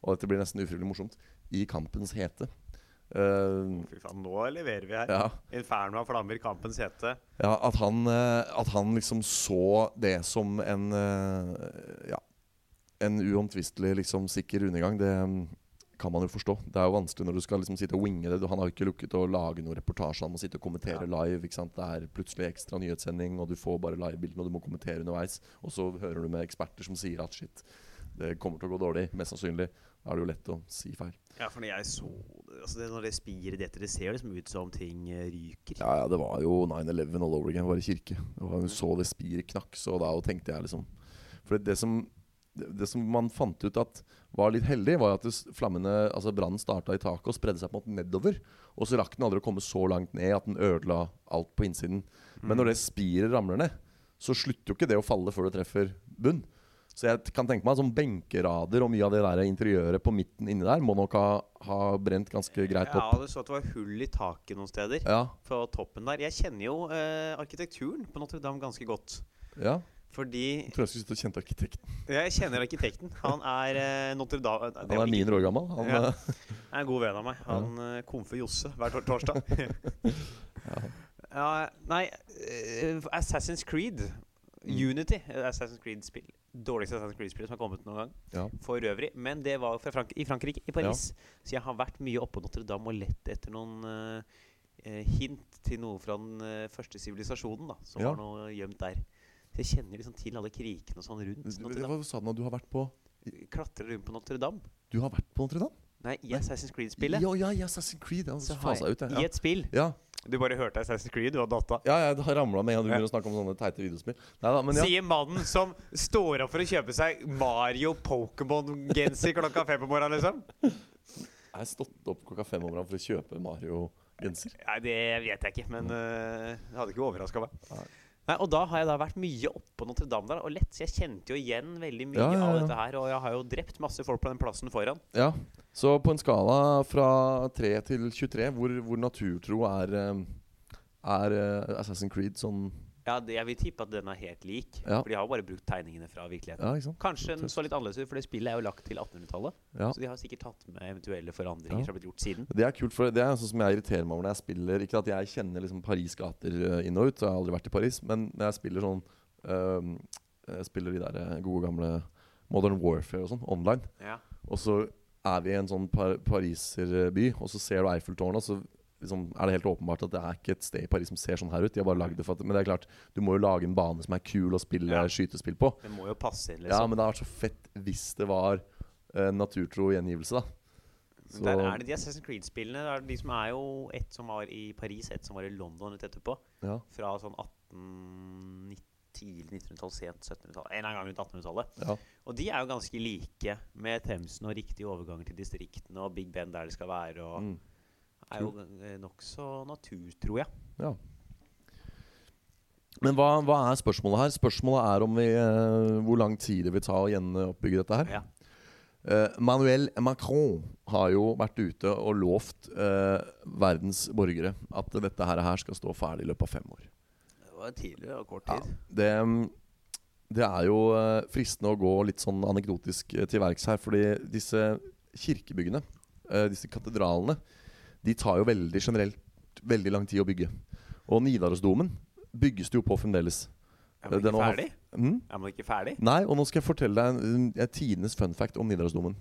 Og dette blir nesten ufrivillig morsomt I kampens hete Fy faen, nå leverer vi her. ja, Inferno av flammer, kampens hete. Ja, at han, eh, at han liksom så det som en eh, Ja, en uomtvistelig liksom sikker undergang, det mm, kan man jo forstå. Det er jo vanskelig når du skal liksom sitte og winge det. Han har jo ikke lukket å lage noen reportasje, han må sitte og kommentere live. ikke sant? Det er plutselig ekstra nyhetssending, og du får bare livebildene, og du må kommentere underveis. Og så hører du med eksperter som sier at shit, det kommer til å gå dårlig, mest sannsynlig. Da er det jo lett å si feil. Ja, for når jeg så det, altså det, Når det spiret detter, det ser liksom ut som ting eh, ryker. Ja, ja, det var jo 9-11 all over again, bare kirke. Og hun så det spiret knakk, så da tenkte jeg liksom For det, det som det, som man fant ut at var litt heldig, var at det, flammene, altså brannen starta i taket og spredde seg på en måte nedover. Og så rakk den aldri å komme så langt ned at den ødela alt på innsiden. Men når det spiret ramler ned, så slutter jo ikke det å falle før det treffer bunn. Så jeg kan tenke meg sånn benkerader og mye av det der interiøret på midten inni der må nok ha, ha brent ganske greit opp. Ja, du så at det var hull i taket noen steder. Ja, På toppen der. Jeg kjenner jo eh, arkitekturen på Notre-Dame ganske godt. ja. Fordi Jeg tror jeg skulle sitte og kjente arkitekten. Jeg kjenner arkitekten. Han er eh, Notre-Dame Han er 900 år gammel. Han, Ja. eh, er en god venn av meg. Han ja. komfer Josse hver tor torsdag. ja, nei eh, Assassin's Creed. Unity, eh, Assassin's Creed-spill. Dårligste Assassin's Creed-spill som har kommet noen gang. ja. For øvrig. Men det var fra Frank i Frankrike, i Paris. Så jeg har vært mye oppe på Notre-Dame og lett etter noen eh, hint til noe fra den uh, første sivilisasjonen, da. Som Ja. var noe gjemt der. Så jeg kjenner liksom til alle krikene og sånn rundt. Notre-Dame. Hva sa du nå? Du har vært på Klatrer rundt på Notre-Dame. Du har vært på Notre-Dame? Nei, i. Assassin's Creed-spillet. Ja, ja, i Assassin's Creed. Ja, Så så har jeg ut, I et spill. Ja, Du bare hørte Assassin's Creed, du har datta. ja, ja, har ramla med en gang du begynner å snakke om sånne teite videospill. Neida, men ja. Sier mannen som står opp for å kjøpe seg Mario Pokémon-genser klokka fem på morgenen, liksom. Jeg har stått opp klokka fem om morgenen for å kjøpe Mario-genser. Nei, det vet jeg ikke, men uh, det hadde ikke overraska meg. Nei. Nei, og da har jeg da vært mye oppå på Notre-Dame der, og lett, så jeg kjente jo igjen veldig mye Ja, ja, av dette her. Og jeg har jo drept masse folk på den plassen foran. Ja, så på en skala fra 3 til 23, hvor, hvor naturtro er, eh, er eh, Assassin's Creed sånn Ja, det, Jeg vil tippe at den er helt lik, Ja. for de har jo bare brukt tegningene fra virkeligheten. Ja? Kanskje den så litt annerledes ut, for det spillet er jo lagt til 1800-tallet. Ja. Så de har sikkert tatt med eventuelle forandringer som har blitt gjort siden. Det er kult, for det er sånn som jeg irriterer meg over når jeg spiller Ikke at jeg kjenner liksom Paris gater eh, inn og ut, jeg har aldri vært i Paris, men når jeg spiller sånn øhm, Jeg spiller de der eh, gode gamle Modern Warfare og sånn online, Ja. og så er vi i en sånn par pariserby, og så ser du Eiffeltårnet, og så liksom er det helt åpenbart at det er ikke et sted i Paris som ser sånn her ut. De har bare lagd det for at Men det er klart, du må jo lage en bane som er kul å spille Ja. skytespill på. Det må jo passe inn, Ja, liksom. men det hadde vært så fett hvis det var uh, naturtro gjengivelse, da. Så- Der er det de Assassin's Creed-spillene. Det er de som er jo ett som var i Paris, ett som var i London ut etterpå. Ja, Fra sånn 1890 tidlig 1900-tall, sent 1700-tall. En gang rundt 1800-tallet. ja. Og de er jo ganske like, med Themsen og riktige overganger til distriktene og Big Ben der det skal være. Og Mm. Er jo eh, nokså natur, tror jeg. Ja. Men hva, hva er spørsmålet her? Spørsmålet er om vi, uh, hvor lang tid det vil ta å gjenoppbygge dette her. Ja. Uh, Manuel Macron har jo vært ute og lovt uh, verdens borgere at dette her, her skal stå ferdig i løpet av fem år. Det var tidlig og kort Ja, tid. det, mm, det er jo fristende å gå litt sånn anekdotisk til verks her. Fordi disse kirkebyggene, disse katedralene, de tar jo veldig generelt veldig lang tid å bygge. Og Nidarosdomen bygges det jo på fremdeles. Er man Den ikke ferdig? Mm? Er man ikke ferdig? Nei, og nå skal jeg fortelle deg en, en tidenes fun fact om Nidarosdomen.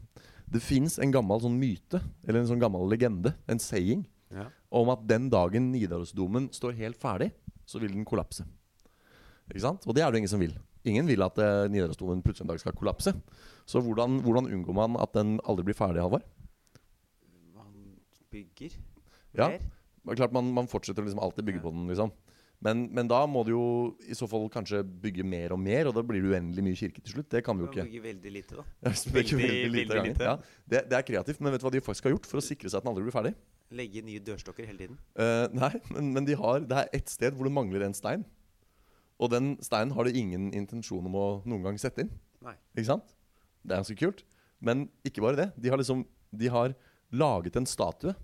Det fins en gammel sånn myte, eller en sånn gammel legende, en saying, Ja. om at den dagen Nidarosdomen står helt ferdig, så vil den kollapse. Ikke sant? Og det er det ingen som vil. Ingen vil at eh, Nidarosdomen plutselig en dag skal kollapse. Så hvordan, hvordan unngår man at den aldri blir ferdig, Halvard? Bygger Ja. mer. Er klart Man, man fortsetter liksom alltid bygge Ja. på den, liksom. Men, men da må du jo i så fall kanskje bygge mer og mer, og da blir det uendelig mye kirke til slutt. Det kan vi jo ikke. bygge veldig lite, da. Ja, Veldig, veldig lite lite. Ja, det, det er kreativt, men vet du hva de faktisk har gjort for å sikre seg at den aldri blir ferdig? Legge nye dørstokker hele tiden. Uh, nei, men, men de har, det er ett sted hvor det mangler en stein. Og den steinen har de ingen intensjon om å noen gang sette inn. Nei. Ikke sant? Det er ganske kult. Men ikke bare det. De har liksom De har laget en statue.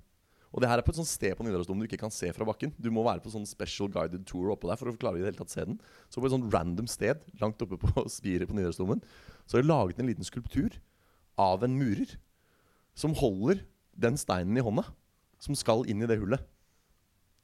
Og det her er på et sånt sted på Nidarosdomen du ikke kan se fra bakken. Du må være på sånn special guided tour oppå der for å klare i det hele tatt se den. Så på et sånt random sted langt oppe på spiret på Nidarosdomen så har de laget en liten skulptur av en murer som holder den steinen i hånda. Som skal inn i det hullet.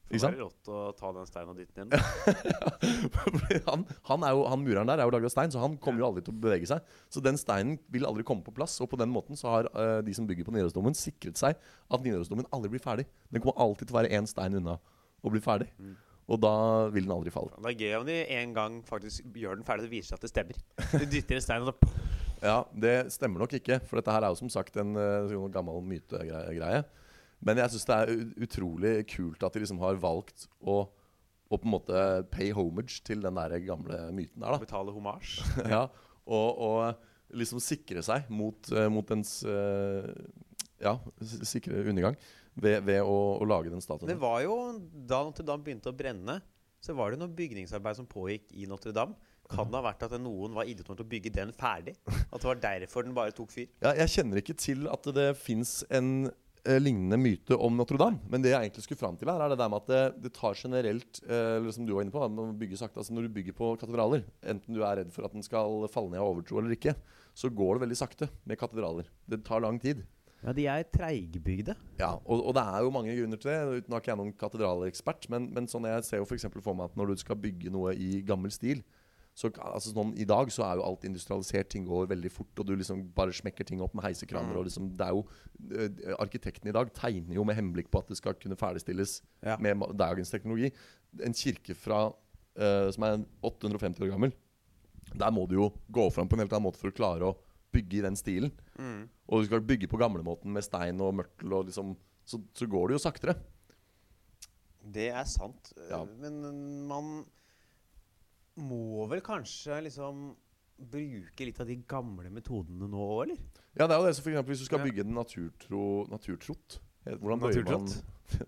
Det Ikke sant? var rått å ta den steinen og dytte den inn. Han, han, er jo, han mureren der er jo laget av stein, så han kommer jo aldri til å bevege seg. Så den steinen vil aldri komme på plass. Og på den måten så har uh, de som bygger på Nidarosdomen, sikret seg at Nidarosdomen aldri blir ferdig. Den kommer alltid til å være én stein unna å bli ferdig. Mm. Og da vil den aldri falle. Det er gøy om de en gang faktisk gjør den ferdig. Det viser seg at det stemmer. De dytter en stein, og så Ja, det stemmer nok ikke, for dette her er jo som sagt en sånn gammel mytegreie. Men jeg syns det er utrolig kult at de liksom har valgt å, å på en måte pay homage til den der gamle myten der, da. betale homasj. ja, og, og liksom sikre seg mot, eh, mot dens eh, Ja, sikre undergang ved, ved å, å lage den statuen. Det var jo da Notre-Dame begynte å brenne, så var det noe bygningsarbeid som pågikk i Notre-Dame. Kan det ha vært at noen var idiot til å bygge den ferdig? At det var derfor den bare tok fyr? Ja, jeg kjenner ikke til at det fins en eh, lignende myte om Notre-Dame. Men det jeg egentlig skulle fram til her, er det der med at det, det tar generelt eh, eller som du var inne på, sakte. Altså når du bygger på katedraler, enten du er redd for at den skal falle ned av overtro eller ikke, så går det veldig sakte med katedraler. Det tar lang tid. Ja, de er treigbygde. Ja, og, og det er jo mange grunner til det. Uten at jeg er noen katedralekspert, men, men sånn jeg ser jo for eksempel for meg at når du skal bygge noe i gammel stil så, altså sånn, I dag så er jo alt industrialisert, ting går veldig fort, og du liksom bare smekker ting opp med heisekraner. Mm. og liksom, det er jo, eh, Arkitekten i dag tegner jo med henblikk på at det skal kunne ferdigstilles Ja. med dagens teknologi. En kirke fra, eh, som er 850 år gammel, der må du jo gå fram på en helt annen måte for å klare å bygge i den stilen. Mm. Og du skal bygge på gamlemåten med stein og mørtel, og liksom, så, så går det jo saktere. Det er sant. Ja. Men man må vel kanskje liksom bruke litt av de gamle metodene nå òg, eller? Ja, det er jo det. Så for eksempel, hvis du skal bygge en naturtro, naturtrott eh, Hvordan bøyer man?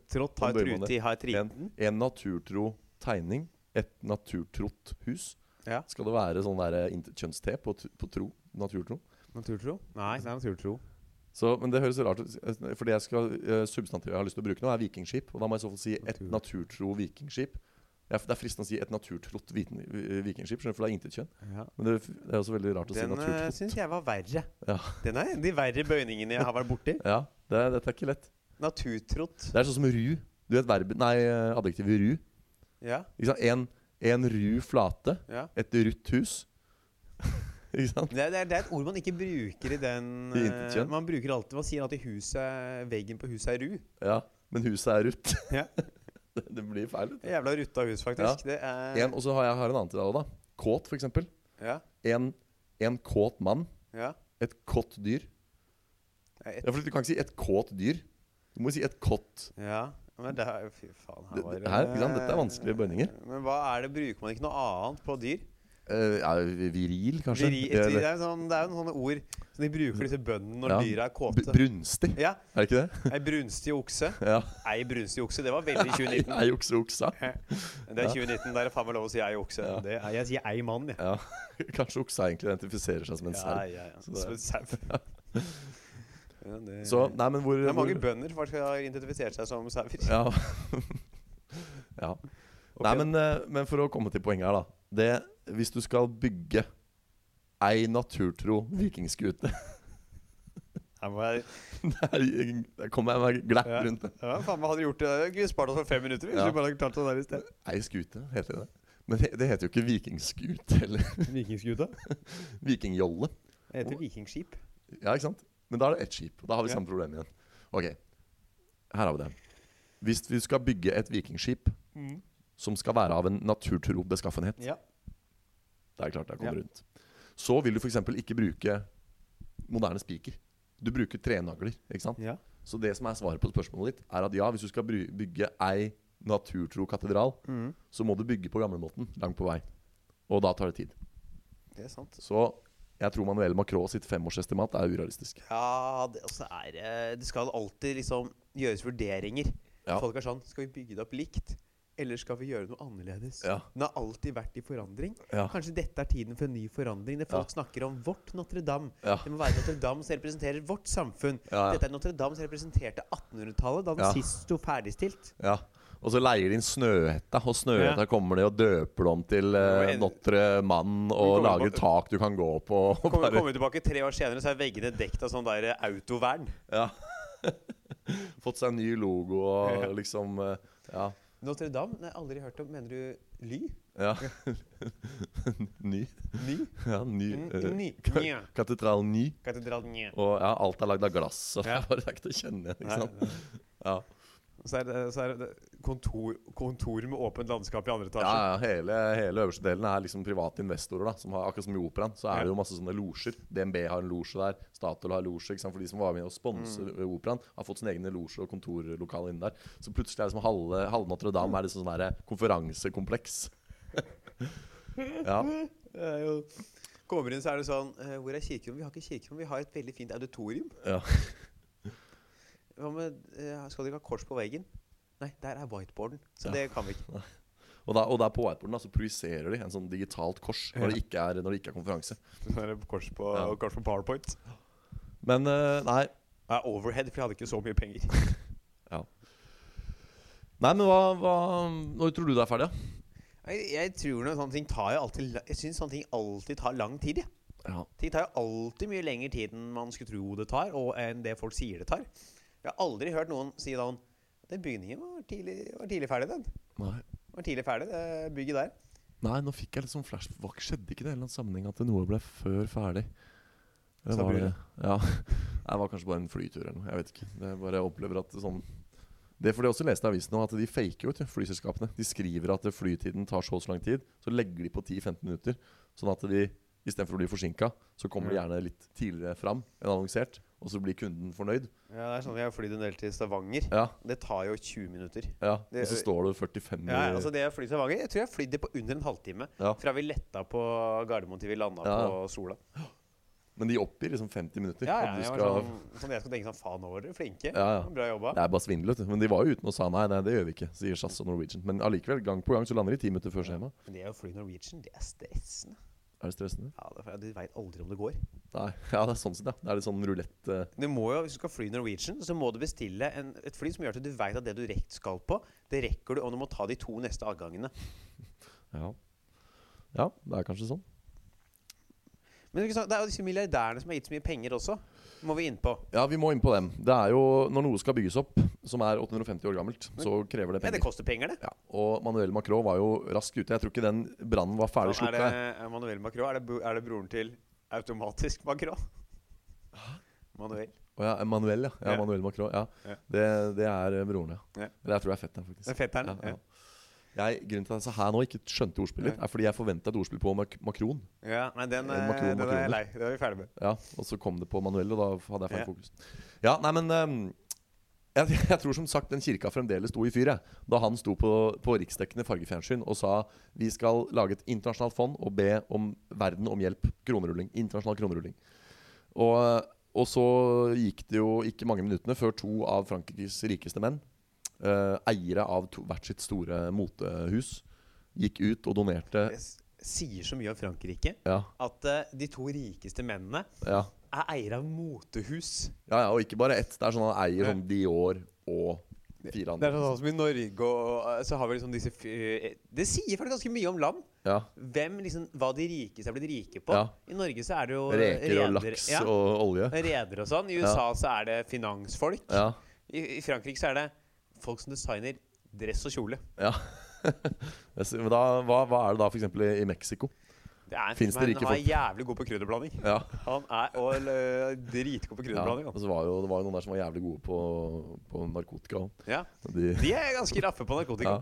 Trått har Hvordan bøyer man trut i, har triten. en naturtro tegning? Et naturtrott hus? Ja. Skal det være sånn der interkjønns-T på, på tro? Naturtro? Naturtro? Nei, det er naturtro. Så, men det høres rart ut. For det jeg skal, uh, substantivet jeg har lyst til å bruke nå, er vikingskip. Og da må jeg i så fall si et naturtro vikingskip. Det er fristende å si et naturtrott eh, vikingskip, for det er intet kjønn. Ja. Men det, det er også veldig rart å Den si naturtrott. syns jeg var verre. Ja. Den er en av de verre bøyningene jeg har vært borti. Ja, det, dette er ikke lett. Naturtrott. Det er sånn som ru. Du vet verbet nei, eh, adjektivet ru. Ja. Ikke sant? En, en ru flate. ja. Et rutt hus. ikke sant? Det, er, det, er, det er et ord man ikke bruker i den I eh, intetkjønn? Man bruker alltid Man sier alltid huset, veggen på huset er ru. Ja, men huset er rutt. Ja. det, det blir feil. Det. Jævla rutta hus, faktisk. Det er En, og så har jeg har en annen til deg òg, da. Kåt, eksempel. Ja. En, en kåt mann. ja. Et kått dyr. Et, Ja, for Du kan ikke si et kåt dyr. Du må si et kått. ja. Men det er Fy faen. Her var det- her? Dette er vanskelige bøyninger. Men hva er det? Bruker man ikke noe annet på dyr? Eh, ja, viril, kanskje? Viril, det, er sånn, det er jo sånne ord som de bruker disse bøndene når Ja. dyra er kåte. Brunstig, Ja. er det ikke det? Ei brunstig okse. Ja. Ei brunstig okse. Det var veldig 2019. Ei okse oksa. Det er 2019, da er faen meg lov å si ei okse. Ja. Det er, jeg sier ei mann, jeg. Ja. Kanskje oksa egentlig identifiserer seg som en sau. ja, ja. Som en sau. Det, Så, nei, men hvor, det er mange hvor bønder som har identifisert seg som sauer. Ja. ja. Nei, men, eh, men for å komme til poenget her, da. Det, hvis du skal bygge ei naturtro vikingskute Jeg Der kommer jeg meg glatt Ja. rundt det. Ja, faen, hva hadde gjort det? Vi spart oss for fem minutter hvis Ja. vi bare hadde klart det der i sted. Ei skute, heter det. Men det, det heter jo ikke vikingskute heller. Vikingskuta? vikingjolle. Det heter vikingskip. Ja, ikke sant? Men da er det ett skip. Og da har vi Ja. samme problem igjen. Ok, her har vi det. Hvis vi skal bygge et vikingskip som skal være av en naturtro beskaffenhet, Ja. Det er klart det kommer Ja. rundt, så vil du f.eks. ikke bruke moderne spiker. Du bruker trenagler, ikke sant? ja. Så det som er svaret på spørsmålet ditt, er at ja, hvis du skal bygge ei naturtro katedral, Mm. så må du bygge på gamlemåten langt på vei. Og da tar det tid. Det er sant. Så jeg tror Manuel Macron sitt femårsestimat er urealistisk. Ja, det, er, eh, det skal alltid liksom gjøres vurderinger. Ja. Folk er sånn Skal vi bygge det opp likt? Eller skal vi gjøre noe annerledes? Ja. Den har alltid vært i forandring. Ja. Kanskje dette er tiden for en ny forandring. Det folk snakker om vårt Notre-Dame. Ja. Det må være Notre-Dame som representerer vårt samfunn. Ja, ja. Dette er Notre-Dame som representerte 1800-tallet, da den Ja. sist sto ferdigstilt. Ja. Og så leier de inn Snøhetta, og Snøhetta Ja. kommer de og døper dem til uh, Notre Mann og lager tak du kan gå på. Og Kommer, bare, kommer tilbake tre år senere, så er veggene dekt av sånn der autovern. ja. Fått seg en ny logo og liksom uh, Ja. Notre-Dame? Nei, aldri hørt om. Mener du Ly? ja. ny. Ny? Ja, ny. Eh, ny. Katedral ny. Katedralen Nja. Og ja, alt er lagd av glass. Så det Ja. er bare det er ikke til å kjenne igjen. Ikke sant? Ja. Så er det, så er det kontor, kontor med åpent landskap i andre etasje. Ja, ja, hele, hele øverste delen er liksom private investorer. da Som har Akkurat som i Operaen, så er det jo masse sånne losjer. DNB har en losje der, Statoil har losje. For de som var med og sponser Mm. Operaen, har fått sine egne losjer og kontorlokaler inne der. Så plutselig er det som halve, halve Notre-Dame er liksom sånn der konferansekompleks. ja. Det er jo Kommer inn, så er det sånn eh, Hvor er kirkerommet? Vi har ikke kirkerom, vi har et veldig fint auditorium. Ja. Hva med eh, Skal du ikke ha kors på veggen? Nei, der er whiteboarden. Så Ja. det kan vi ikke. Og, da, og der på whiteboarden da, så projiserer de en sånn digitalt kors når, Ja. det, ikke er, når det ikke er konferanse. Er kors på, Ja. kors på PowerPoint. Men uh, nei. Nei, overhead, for jeg hadde ikke så mye penger. Nei, men hva, hva Når tror du det er ferdig? da? Jeg, jeg tror noe sånne ting tar jo alltid Jeg syns sånne ting alltid tar lang tid. Ja. Ja. Ting tar jo alltid mye lengre tid enn man skulle tro det tar, og enn det folk sier det tar. Jeg har aldri hørt noen si sånn Den bygningen var tidlig, var tidlig ferdig, den. Nei. Var tidlig ferdig, det bygget der. Nei, nå fikk jeg litt sånn flash Hva Skjedde ikke det i en eller annen sammenheng at noe ble før ferdig? Det var det Ja. Det var kanskje bare en flytur eller noe. Jeg vet ikke. Det bare opplever at det sånn Det er fordi jeg også leste i avisen nå, at de faker jo, flyselskapene. De skriver at flytiden tar så og så lang tid, så legger de på 10-15 minutter. Sånn at de istedenfor å bli forsinka, så kommer de gjerne litt tidligere fram enn annonsert. Og så blir kunden fornøyd. Ja, det er sånn Jeg har flydd en del til Stavanger. Ja, Det tar jo 20 minutter. ja. Og så står du 45 Ja, altså det Jeg fly til Stavanger Jeg tror jeg har flydd på under en halvtime. Ja. Fra vi letta på Gardermoen til vi landa Ja, på Sola. Men de oppgir liksom 50 minutter. Ja, ja, jeg, skal- sånn, sånn jeg skal tenke sånn Faen, nå var dere flinke. Ja, ja. Bra jobba. Det er bare svindel, vet du. Men de var jo uten og sa nei, nei, det gjør vi ikke, sier SAS og Norwegian. Men allikevel, gang på gang så lander de ti minutter før skjema. Men det å fly Norwegian, det er stressende. Er det stressende? Ja, det er for Du veit aldri om det går. Nei. Ja, det er sånn sett, ja. Det er litt sånn rulett uh... Du må jo, Hvis du skal fly Norwegian, så må du bestille en, et fly som gjør at du veit at det du rekt skal på, det rekker du, og du må ta de to neste avgangene. Ja. Ja, det er kanskje sånn. Men det er jo disse milliardærene som har gitt så mye penger også. Må vi inn på. Ja, vi må inn på dem. Det er jo Når noe skal bygges opp, som er 850 år gammelt, så krever det penger. Ja, det koster penger, det. Og Manuel Macron var jo raskt ute. Jeg tror ikke den brannen var ferdig slukka. er det Manuel Macron? Er det, er det broren til automatisk Macron? Manuel. Oh, ja, Manuel, ja. ja. Ja. Manuel Macron. Ja. Ja. Det, det er broren, ja. Ja. Det jeg tror jeg er fetteren, faktisk. Det er fetteren, Ja. Jeg, grunnen til at jeg her nå ikke skjønte ordspillet, er fordi jeg forventa et ordspill på Mac Macron. Ja, nei, den, eh, Macron, den er jeg lei. Det er vi ferdig med. Ja, og så kom det på Manuel, og da hadde jeg feil fokus. Ja, nei, men ehm, jeg, jeg tror som sagt den kirka fremdeles sto i fyr. Da han sto på, på riksdekkende fargefjernsyn og sa vi skal lage et internasjonalt fond og be om verden om hjelp. Kronerulling. Internasjonal kronerulling. Og, og så gikk det jo ikke mange minuttene før to av Frankrikes rikeste menn, eh, eiere av to, hvert sitt store motehus, gikk ut og donerte Det sier så mye om Frankrike Ja, at uh, de to rikeste mennene ja. Er eier av motehus. Ja, ja, og ikke bare ett. Det er sånn han eier sånn Dior og fire Det er sånn som i Norge og eh, så har vi liksom disse Det sier faktisk ganske mye om land. Ja. Hvem liksom, Hva de rikeste er blitt rike på. Ja. I Norge så er det jo Reker og laks ja, og olje. Redere og sånn. I USA så er det finansfolk. Ja. I, I Frankrike så er det folk som designer dress og kjole. ja. Da, hva, hva er det da f.eks. i, i Mexico? Det er en Finnes fyr som det er- Han er jævlig god på krydderblanding. Ja. Han er og, eller, dritgod på ja. krydderblanding. Og så var jo, det var jo noen der som var jævlig gode på, på narkotika. Ja. De, De er ganske raffe på narkotika. ja.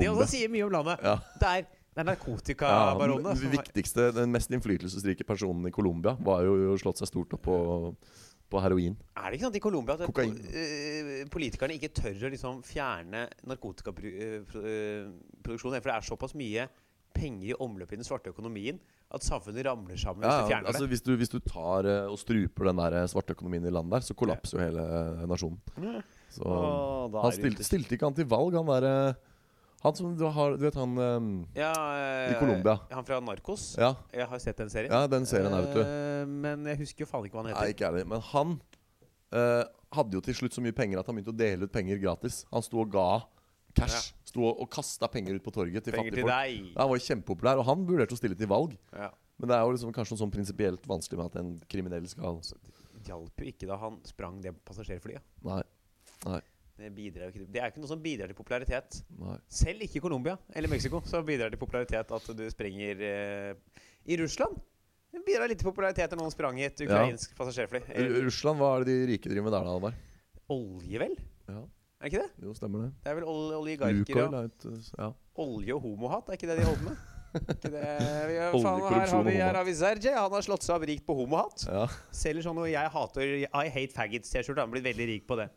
De også sier mye om landet. Det er, det er Ja, den viktigste, den mest innflytelsesrike personen i Colombia var jo slått seg stort opp på, på heroin. Er det ikke sant i Colombia at Kokain. eh, politikerne ikke tør å liksom fjerne narkotikaproduksjonen? For det er såpass mye penger i omløp i den svarte økonomien at samfunnet ramler sammen hvis Ja, du fjerner altså det. hvis, du, hvis du tar eh, og struper den der svarte økonomien i landet der, så kollapser jo hele eh, nasjonen. Så Åh, da Han det stilte, ute. stilte ikke han til valg, han derre Han som du har Du vet han eh, ja, eh, i Colombia. Han fra Narkos. Ja, Jeg har sett den serien. ja, den serien er, vet du. Eh, Men jeg husker jo faen ikke hva han Nei, heter. ikke ærlig. Men han eh, hadde jo til slutt så mye penger at han begynte å dele ut penger gratis. Han sto og ga cash. Sto og, kasta penger ut på torget til Penger fattige til folk. deg. Han var kjempepopulær, og han vurderte å stille til valg. Ja. Men det er jo liksom kanskje noe sånn prinsipielt vanskelig med at en kriminell skal det hjalp jo ikke da han sprang det passasjerflyet. Nei. Nei. Det, bidrar jo ikke, til- det er ikke noe som bidrar til popularitet. nei. Selv ikke i Colombia eller Mexico så bidrar det til popularitet at du sprenger eh, I Russland det bidrar litt til popularitet når noen sprang i et ukrainsk passasjerfly. Ru- Eh, Russland, hva er det de rike driver med der, da, Alvar? olje, vel? Ja, Er ikke det? jo, stemmer det. Det er vel ol oligarker Lukoil og er et uh, Ja. olje og homohat? Er ikke det de holder med? Ikke det, vi, faen, her, har og vi, her homohat. har vi Sergej. Han har slått seg opp rikt på homohat. ja. Selger sånn noe jeg hater I hate faggots-T-skjorte. Han har blitt veldig rik på det.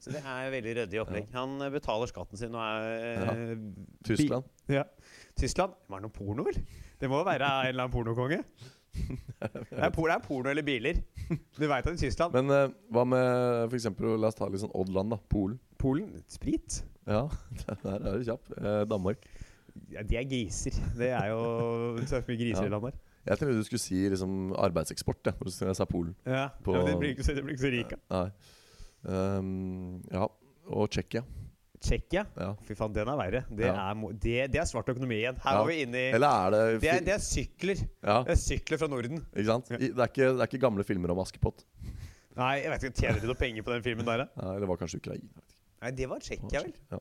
Så det er veldig ryddig opplegg. Han eh, betaler skatten sin og er ja. Tyskland. Ja. Tyskland? Var det noe porno, vel? Det må jo være en eller annen pornokonge. Det er, det er porno eller biler. Du veit at i Tyskland Men uh, hva med eksempel, La oss ta litt sånn odd land, da. Polen. Polen sprit. Ja, der er du kjapp. Eh, Danmark. Ja, de er griser. Det er jo så mye griser i her. Jeg trodde du skulle si liksom arbeidseksport, ja, når jeg sa Polen. Ja, På- ja, det blir ikke så, det blir ikke så rik av. Nei. Ehm, ja. Og Tsjekkia. Tsjekkia? Ja. Fy faen, den er verre. Det, Ja. er, det, det er svart økonomi igjen. Her Ja. var vi inne i Eller er det, det er, det er sykler. Ja, Det er sykler fra Norden. ikke sant? I, det, er ikke, det er ikke gamle filmer om Askepott. Nei, jeg vet ikke, Tjener de noe penger på den filmen der, Nei, Ja, eller var kanskje Ukraina. Nei, det var Tsjekkia, vel? Ja.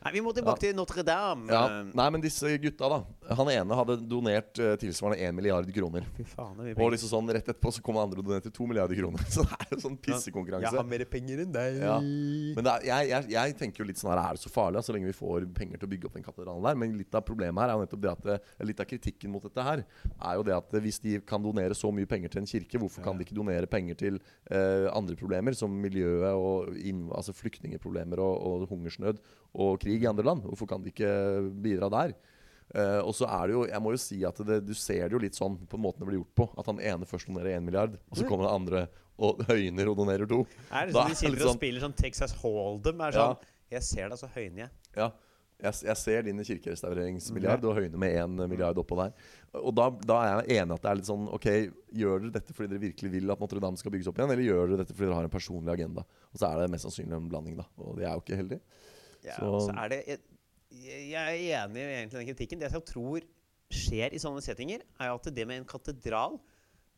Nei, Vi må tilbake til Notre-Dame. Ja. Nei, men disse gutta, da. Han ene hadde donert uh, tilsvarende 1 milliard kroner. Fy faen, det er Og liksom sånn rett etterpå så kom andre og donerte 2 milliarder kroner. Så det er jo sånn pissekonkurranse. Jeg har mer penger enn deg. Ja. Men det er, jeg, jeg, jeg tenker jo litt sånn her Er det så farlig så lenge vi får penger til å bygge opp den katedralen der? Men litt av problemet her er jo nettopp det at det, Litt av kritikken mot dette her er jo det at hvis de kan donere så mye penger til en kirke, hvorfor kan de ikke donere penger til uh, andre problemer som miljøet og inn, altså flyktningeproblemer og, og hungersnød og krig i andre land? Hvorfor kan de ikke bidra der? Eh, og så er det jo Jeg må jo si at det, du ser det jo litt sånn på måten det blir gjort på. At han ene først donerer 1 milliard, og så kommer den andre og høyner og donerer to. Er det sånn de er sitter og sånn- spiller sånn Texas Hold'em? Er Ja. sånn Jeg ser deg, så høyner jeg. Ja. Jeg, jeg ser din kirkerestaureringsmilliard og høyner med én milliard oppå der. Og da, da er jeg enig at det er litt sånn Ok, gjør dere dette fordi dere virkelig vil at Notre-Dame skal bygges opp igjen, eller gjør dere dette fordi dere har en personlig agenda? Og så er det mest sannsynlig en blanding, da. Og det er jo ikke heldig. Ja, Så- så er det jeg, jeg er enig i den kritikken. Det jeg tror skjer i sånne settinger, er at det med en katedral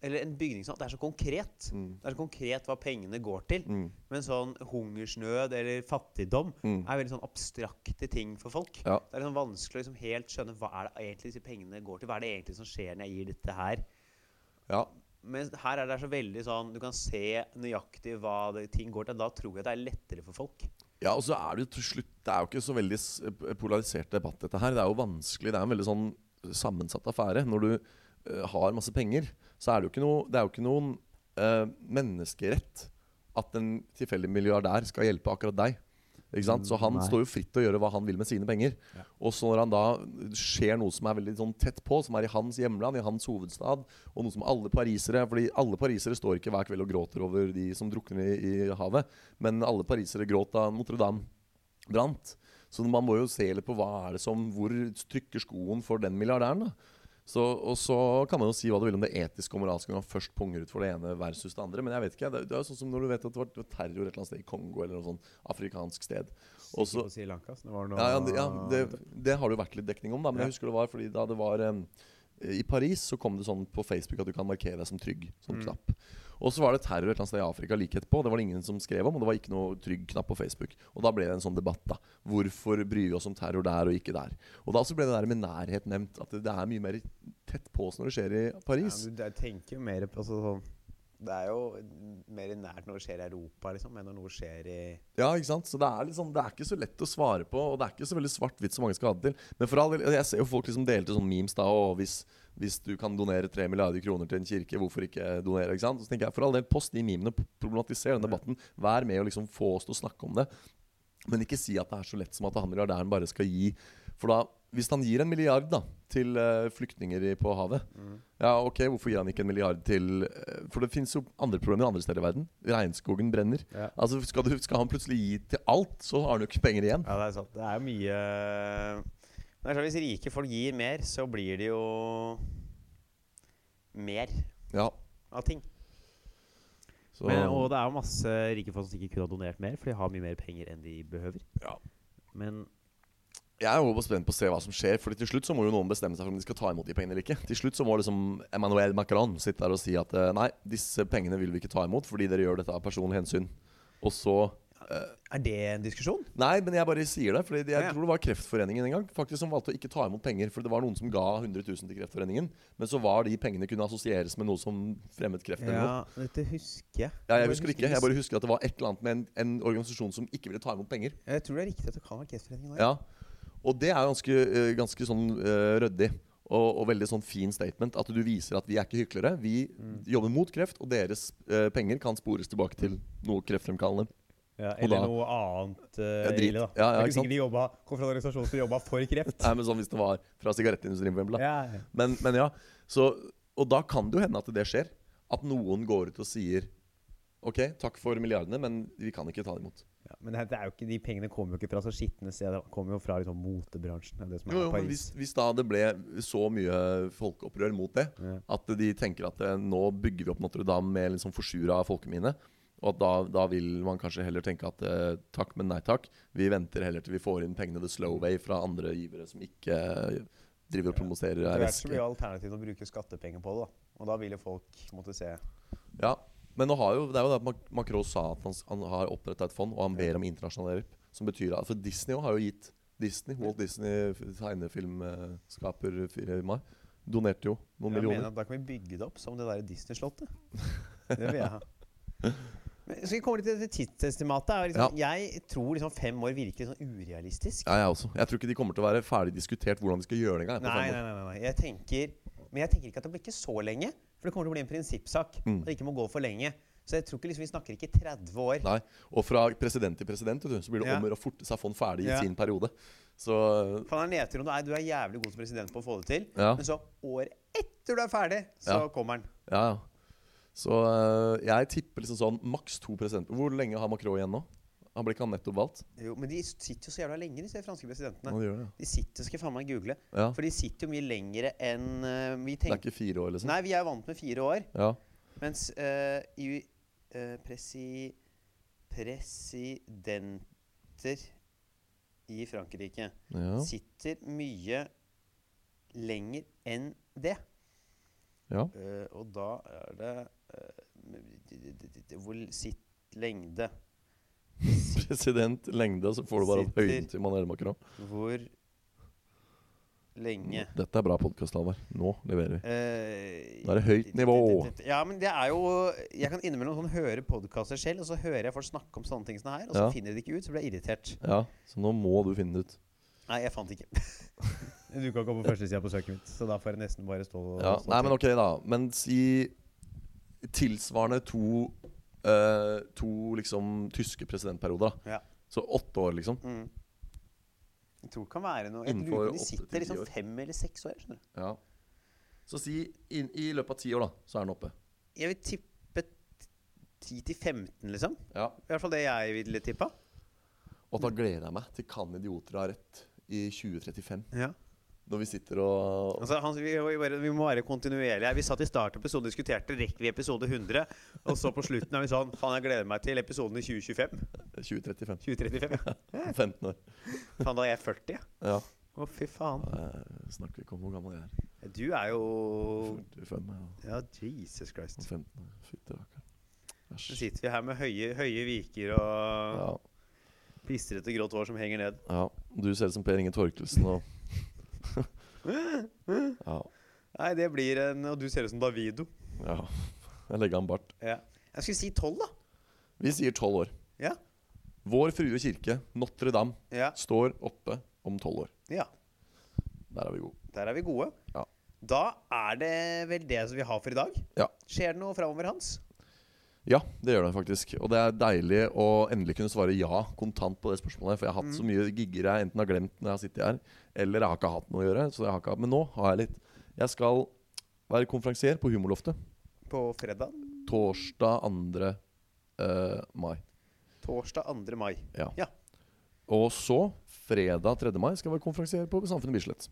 eller en bygning det er så konkret. Mm. Det er så konkret hva pengene går til. Mm. Men sånn hungersnød eller fattigdom Mm. er veldig sånn abstrakte ting for folk. Ja. Det er liksom vanskelig å liksom helt skjønne hva er det egentlig disse pengene går til. Hva er det egentlig som skjer når jeg gir dette her? Ja. Men her er det så veldig sånn Du kan se nøyaktig hva det, ting går til. Da tror jeg det er lettere for folk. Ja, og så er det jo til slutt Det er jo ikke så veldig polarisert debatt, dette her. Det er jo vanskelig. Det er en veldig sånn sammensatt affære. Når du uh, har masse penger, så er det jo ikke noe Det er jo ikke noen uh, menneskerett at en tilfeldig milliardær skal hjelpe akkurat deg. Så han Nei. står jo fritt til å gjøre hva han vil med sine penger. Ja. Og så når han da skjer noe som er veldig sånn tett på, som er i hans hjemland, i hans hovedstad, og noe som alle parisere Fordi alle parisere står ikke hver kveld og gråter over de som drukner i, i havet, men alle parisere gråt da Notre-Dame brant. Så man må jo se litt på hva er det som Hvor trykker skoen for den milliardæren, da? Så, og så kan man jo si hva du vil om det etiske og moralske når man først punger ut for det ene versus det andre. Men jeg vet ikke, det, det er jo sånn som når du vet at det var, terror et eller annet sted i Kongo eller noe sånn afrikansk sted. Også, på Sri Lanka, så det var noe Ja, ja, det, ja det, det har det jo vært litt dekning om, da. Men jeg husker det var fordi da det var um, I Paris så kom det sånn på Facebook at du kan markere deg som trygg. Sånn Mm. knapp. Og så var det terror et eller annet sted i Afrika like etterpå. Det var det ingen som skrev om, og det var ikke noe trygg knapp på Facebook. Og da ble det en sånn debatt, da. Hvorfor bryr vi oss om terror der og ikke der? Og da så ble det der med nærhet nevnt. At det, er mye mer tett på oss når det skjer i Paris. Ja, du jeg tenker mer på altså, sånn Det er jo mer nært når det skjer i Europa, liksom, enn når noe skjer i Ja, ikke sant? Så det er, liksom, det er ikke så lett å svare på, og det er ikke så veldig svart-hvitt som mange skal ha det til. Men for all del, jeg ser jo folk liksom dele til sånne memes da, og hvis, hvis du kan donere tre milliarder kroner til en kirke, hvorfor ikke donere? ikke sant? Så tenker jeg, for all del, post de memene, problematiser den debatten. Vær med og liksom få oss til å snakke om det. Men ikke si at det er så lett som at han milliardæren bare skal gi. For da, hvis han gir en milliard da, til eh, flyktninger på havet Ja, ok, hvorfor gir han ikke en milliard til eh, For det fins jo andre problemer andre steder i verden. Regnskogen brenner. Ja. Altså skal, du, skal han plutselig gi til alt, så har han jo ikke penger igjen. Ja, det er sant. Det er jo mye Men det er sånn, Hvis rike folk gir mer, så blir det jo mer Ja, av ting. så, Men, og det er jo masse rike folk som ikke kunne ha donert mer, for de har mye mer penger enn de behøver. Ja. Men Jeg er jo spent på å se hva som skjer, Fordi til slutt så må jo noen bestemme seg for om de skal ta imot de pengene eller ikke. Til slutt så må liksom Emmanuel Macron sitte der og si at eh, nei, disse pengene vil vi ikke ta imot fordi dere gjør dette av personlig hensyn. Og så eh, er det en diskusjon? Nei, men jeg bare sier det. Fordi jeg Ja, ja. tror det var Kreftforeningen en gang faktisk som valgte å ikke ta imot penger. For det var noen som ga 100 000 til Kreftforeningen, men så var de pengene kunne assosieres med noe som fremmet kreft. Ja, dette husker jeg. Ja, jeg husker det ikke. Jeg bare husker at det var et eller annet med en, en organisasjon som ikke ville ta imot penger. Jeg tror det er riktig at det kan være Kreftforeningen. også. Ja, Og det er ganske, eh, ganske sånn uh, ryddig. Og, og veldig sånn fin statement. At du viser at vi er ikke hyklere. Vi jobber mot kreft, og deres uh, penger kan spores tilbake til noe kreftfremkallende. Ja, eller da- noe annet uh, Ja, drit. ille, da. Ja, ja, ikke sant? de jobba, kom fra en organisasjon som jobba for kreft. Nei, men sånn Hvis det var fra sigarettindustrien, for eksempel. Ja, ja. Men, men ja, så, Og da kan det jo hende at det skjer. At noen går ut og sier OK, takk for milliardene, men vi kan ikke ta det imot. Ja, men det er jo ikke, de pengene kommer jo ikke fra så skitne steder. De kommer jo fra liksom, motebransjen. Det som er Jo, jo, men hvis, hvis da det ble så mye folkeopprør mot det, Ja. at de tenker at eh, nå bygger vi opp Notre-Dame med liksom forsura folkeminne, og at da, da vil man kanskje heller tenke at eh, takk, men nei takk. Vi venter heller til vi får inn pengene the slow way fra andre givere som ikke eh, driver og promoterer Etter Det er så mye alternativ å bruke skattepenger på det. da Og da vil jo folk måtte se Ja, men jo, det er jo at Macron sa at han, han har oppretta et fond, og han ber om internasjonal hjelp. Som betyr at For Disney har jo gitt Disney, Walt Disney, tegnefilmskaper tegnefilmskaperfirma, donerte jo noen Jeg mener millioner. at Da kan vi bygge det opp som det der Disney-slottet. Det vil jeg ha. Men skal vi komme litt til det tidsestimatet? Liksom, Liksom, Jeg tror liksom fem år virker sånn urealistisk. Ja, jeg også. Jeg tror ikke de kommer til å være ferdig diskutert hvordan de skal gjøre det engang. Nei, nei, nei, nei. Jeg tenker, men jeg tenker ikke at det blir ikke så lenge. For det kommer til å bli en prinsippsak. Mm. Det ikke må gå for lenge. Så jeg tror ikke liksom, vi snakker ikke 30 år. Nei. Og fra president til president du, så blir det Ja. om å forte seg fond ferdig Ja. i sin periode. Så han er nedtur om du er, du er jævlig god som president på å få det til. ja, Men så året etter du er ferdig, så kommer han. ja. ja. Så øh, jeg tipper liksom sånn maks to presidenter. Hvor lenge har Macron igjen nå? Han ble ikke han nettopp valgt? Jo, men de sitter jo så jævla lenge, disse franske presidentene. Han gjør det, De sitter, skal faen meg google. ja. For de sitter jo mye lengre enn uh, vi Det er ikke fire år, liksom? Nei, vi er vant med fire år. Ja. Mens uh, i uh, presi, presidenter i Frankrike Ja. sitter mye lenger enn det. ja. Og da er det Hvor sitt lengde President lengde, så får du bare Sitter- høyden til Manuel Macron. Hvor lenge Dette er bra podkast, Halvard. Nå leverer vi. Uh, Nå er det høyt nivå. Ja, men det er jo Jeg kan innimellom sånn høre podkaster selv, og så hører jeg folk snakke om sånne ting som det her, og så Ja. finner de det ikke ut, så blir jeg irritert. Ja, Så nå må du finne det ut. Nei, jeg fant ikke. Du kan komme på førstesida på søket mitt, så da får jeg nesten bare stå Ja, stå nei, men ok, da. Men si tilsvarende to eh, To liksom tyske presidentperioder. da Ja. Så åtte år, liksom. Mm. Jeg tror det kan være noe Jeg lurer på de sitter liksom fem eller seks år. skjønner du Ja. Så si in, i løpet av ti år, da, så er den oppe. Jeg vil tippe 10 til 15, liksom. Ja. I hvert fall det jeg ville tippa. Og da gleder jeg meg til Kan idioter ha rett i 2035. Ja. Når vi sitter og Altså, han, vi, vi, må være kontinuerlige. Vi satt i starten av episoden og diskuterte rekker vi episode 100. Og så på slutten er vi sånn Faen, jeg gleder meg til episoden i 2025. 2035. 2035. ja. 15 år. Faen, da er jeg 40. ja. Ja. Å, fy faen. Jeg snakker ikke om hvor gammel jeg er. Du er jo 45 ja. Ja, Jesus Christ. og 15 år. Fytti rakkeren. Så Æsj. sitter vi her med høye, høye viker og Ja, pistrete grått hår som henger ned. ja. Du ser ut som Per Inge Torkelsen og Ja. Nei, det blir en Og du ser ut som Davido. ja. Jeg legger an bart. Ja. Jeg skulle si tolv, da. Vi sier 12 år. Ja. Vår Frue kirke, Notre-Dame, Ja. står oppe om 12 år. ja. Der er vi gode. Der er vi gode. Ja. Da er det vel det som vi har for i dag. Ja. Skjer det noe framover, Hans? Ja, det gjør det faktisk. Og det er deilig å endelig kunne svare ja kontant på det spørsmålet. For jeg har hatt så mye gigger jeg enten har glemt når jeg har sittet her, eller jeg har ikke hatt noe å gjøre. Så jeg har ikke, men nå har jeg litt. Jeg skal være konferansier på Humorloftet På fredag? torsdag 2. Uh, mai. Torsdag 2. mai. Ja. Ja. Og så, fredag 3. mai, skal jeg være konferansier på Samfunnet Bislett.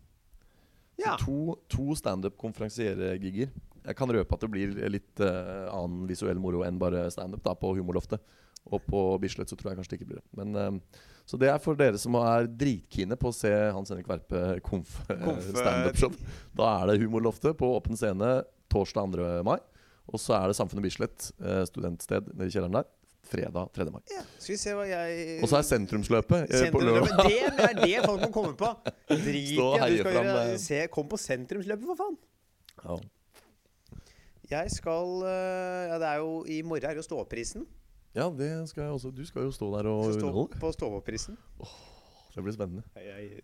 Ja. To, to standup-konferansiergigger. Jeg kan røpe at det blir litt uh, annen visuell moro enn bare standup på Humorloftet. Og på Bislett så tror jeg kanskje det ikke blir det. Men, uh, så det er for dere som er dritkine på å se Hans Henrik Verpe konf, eh, Konf- standup-show. Da er det Humorloftet på åpen scene torsdag 2. mai. Og så er det Samfunnet Bislett, uh, studentsted nede i kjelleren der, fredag 3. mai. ja. Skal vi se hva jeg Og så er sentrumsløpet. sentrumsløpet. på lørdag. Det er det folk må komme på! Drit i at du skal gjøre eh. se, Kom på sentrumsløpet, for faen! Ja. Jeg skal eh, Ja, det er jo I morgen er jo ståprisen. ja, det skal jeg også. Du skal jo stå der og underholde. på ståprisen. Det blir spennende. Jeg,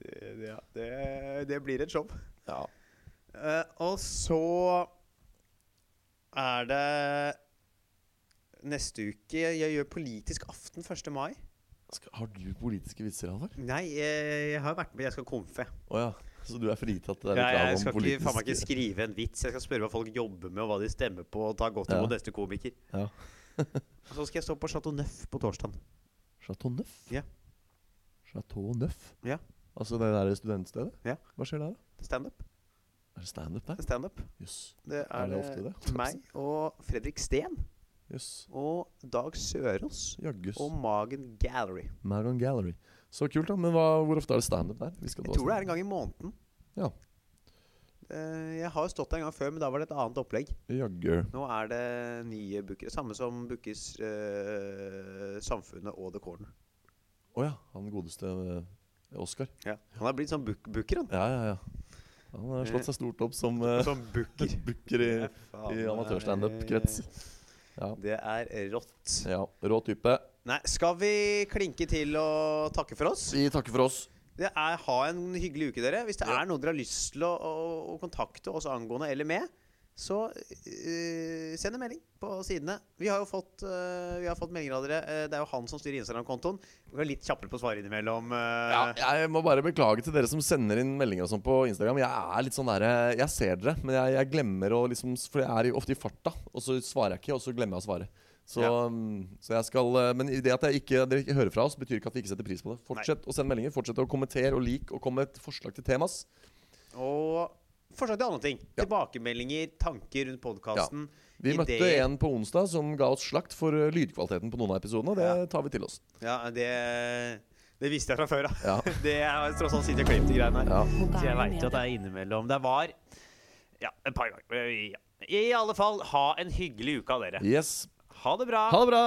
ja, det, det blir et show. Ja. Uh, og så er det neste uke Jeg gjør Politisk aften 1. mai. Skal, har du politiske vitser, Halvard? Nei, jeg, jeg har vært med. Jeg skal konfe. Oh, ja. Så du er fritatt? Det er Ja, jeg skal ikke, faen meg ikke skrive en vits. Jeg skal spørre hva folk jobber med, og hva de stemmer på, og ta godt Ja. imot neste komiker. Ja. Og så skal jeg stå på Chateau Neuf på torsdag. Chateau Neuf? Ja. Chateau Neuf? Ja. Altså det der studentstedet? Ja. Hva skjer der, da? Standup. Er det standup der? Stand Yes. det er, Er det ofte det? meg og Fredrik Steen Jøss. og Dag Sørås Jaggus. og Magen Gallery. Magen Gallery. Så kult, da. Men hva, hvor ofte er det standup der? Jeg tror det er en gang i måneden. Ja. Eh, Jeg har jo stått der en gang før, men da var det et annet opplegg. Jagger. Nå er det nye bookere. Samme som bookes eh, Samfunnet og The Corner. Å ja. Han godeste eh, Oscar. Han har blitt sånn book booker, han. Ja, ja, ja. Han har slått seg stort opp som uh, Som booker. booker i, i amatørstandup-krets. Ja. Det er rått. ja. Rå type. Nei, skal vi klinke til og takke for oss? Vi takker for oss. Det er, ha en hyggelig uke, dere. Hvis det Ja. er noe dere har lyst til å, å, å kontakte oss angående eller med, så uh, send en melding på sidene. Vi har jo fått, uh, vi har fått meldinger av dere. Uh, det er jo han som styrer Instagram-kontoen. Vi er litt kjappere på å svare innimellom. Ja, jeg må bare beklage til dere som sender inn meldinger og sånn på Instagram. Jeg er litt sånn der, Jeg ser dere, men jeg, jeg glemmer å liksom For jeg er ofte i farta, og så svarer jeg ikke, og så glemmer jeg å svare. Så, Ja. mm, så jeg skal Men det at jeg ikke, dere ikke hører fra oss, betyr ikke at vi ikke setter pris på det. Fortsett å sende meldinger, fortsett å kommentere og like, og komme med et forslag til temas. Og forslag til andre ting. Ja. Tilbakemeldinger, tanker rundt podkasten. Vi møtte en på onsdag som ga oss slakt for eh, lydkvaliteten på noen av episodene, det Ja. tar vi til oss. Ja, det, det visste jeg fra før av. Ja. Det er tross alt siden jeg de greiene her. Ja. Så jeg veit jo at det er innimellom. Det var ja, et par ganger. Ja. I alle fall, ha en hyggelig uke av dere. Yes. Ha det bra. Ha det bra!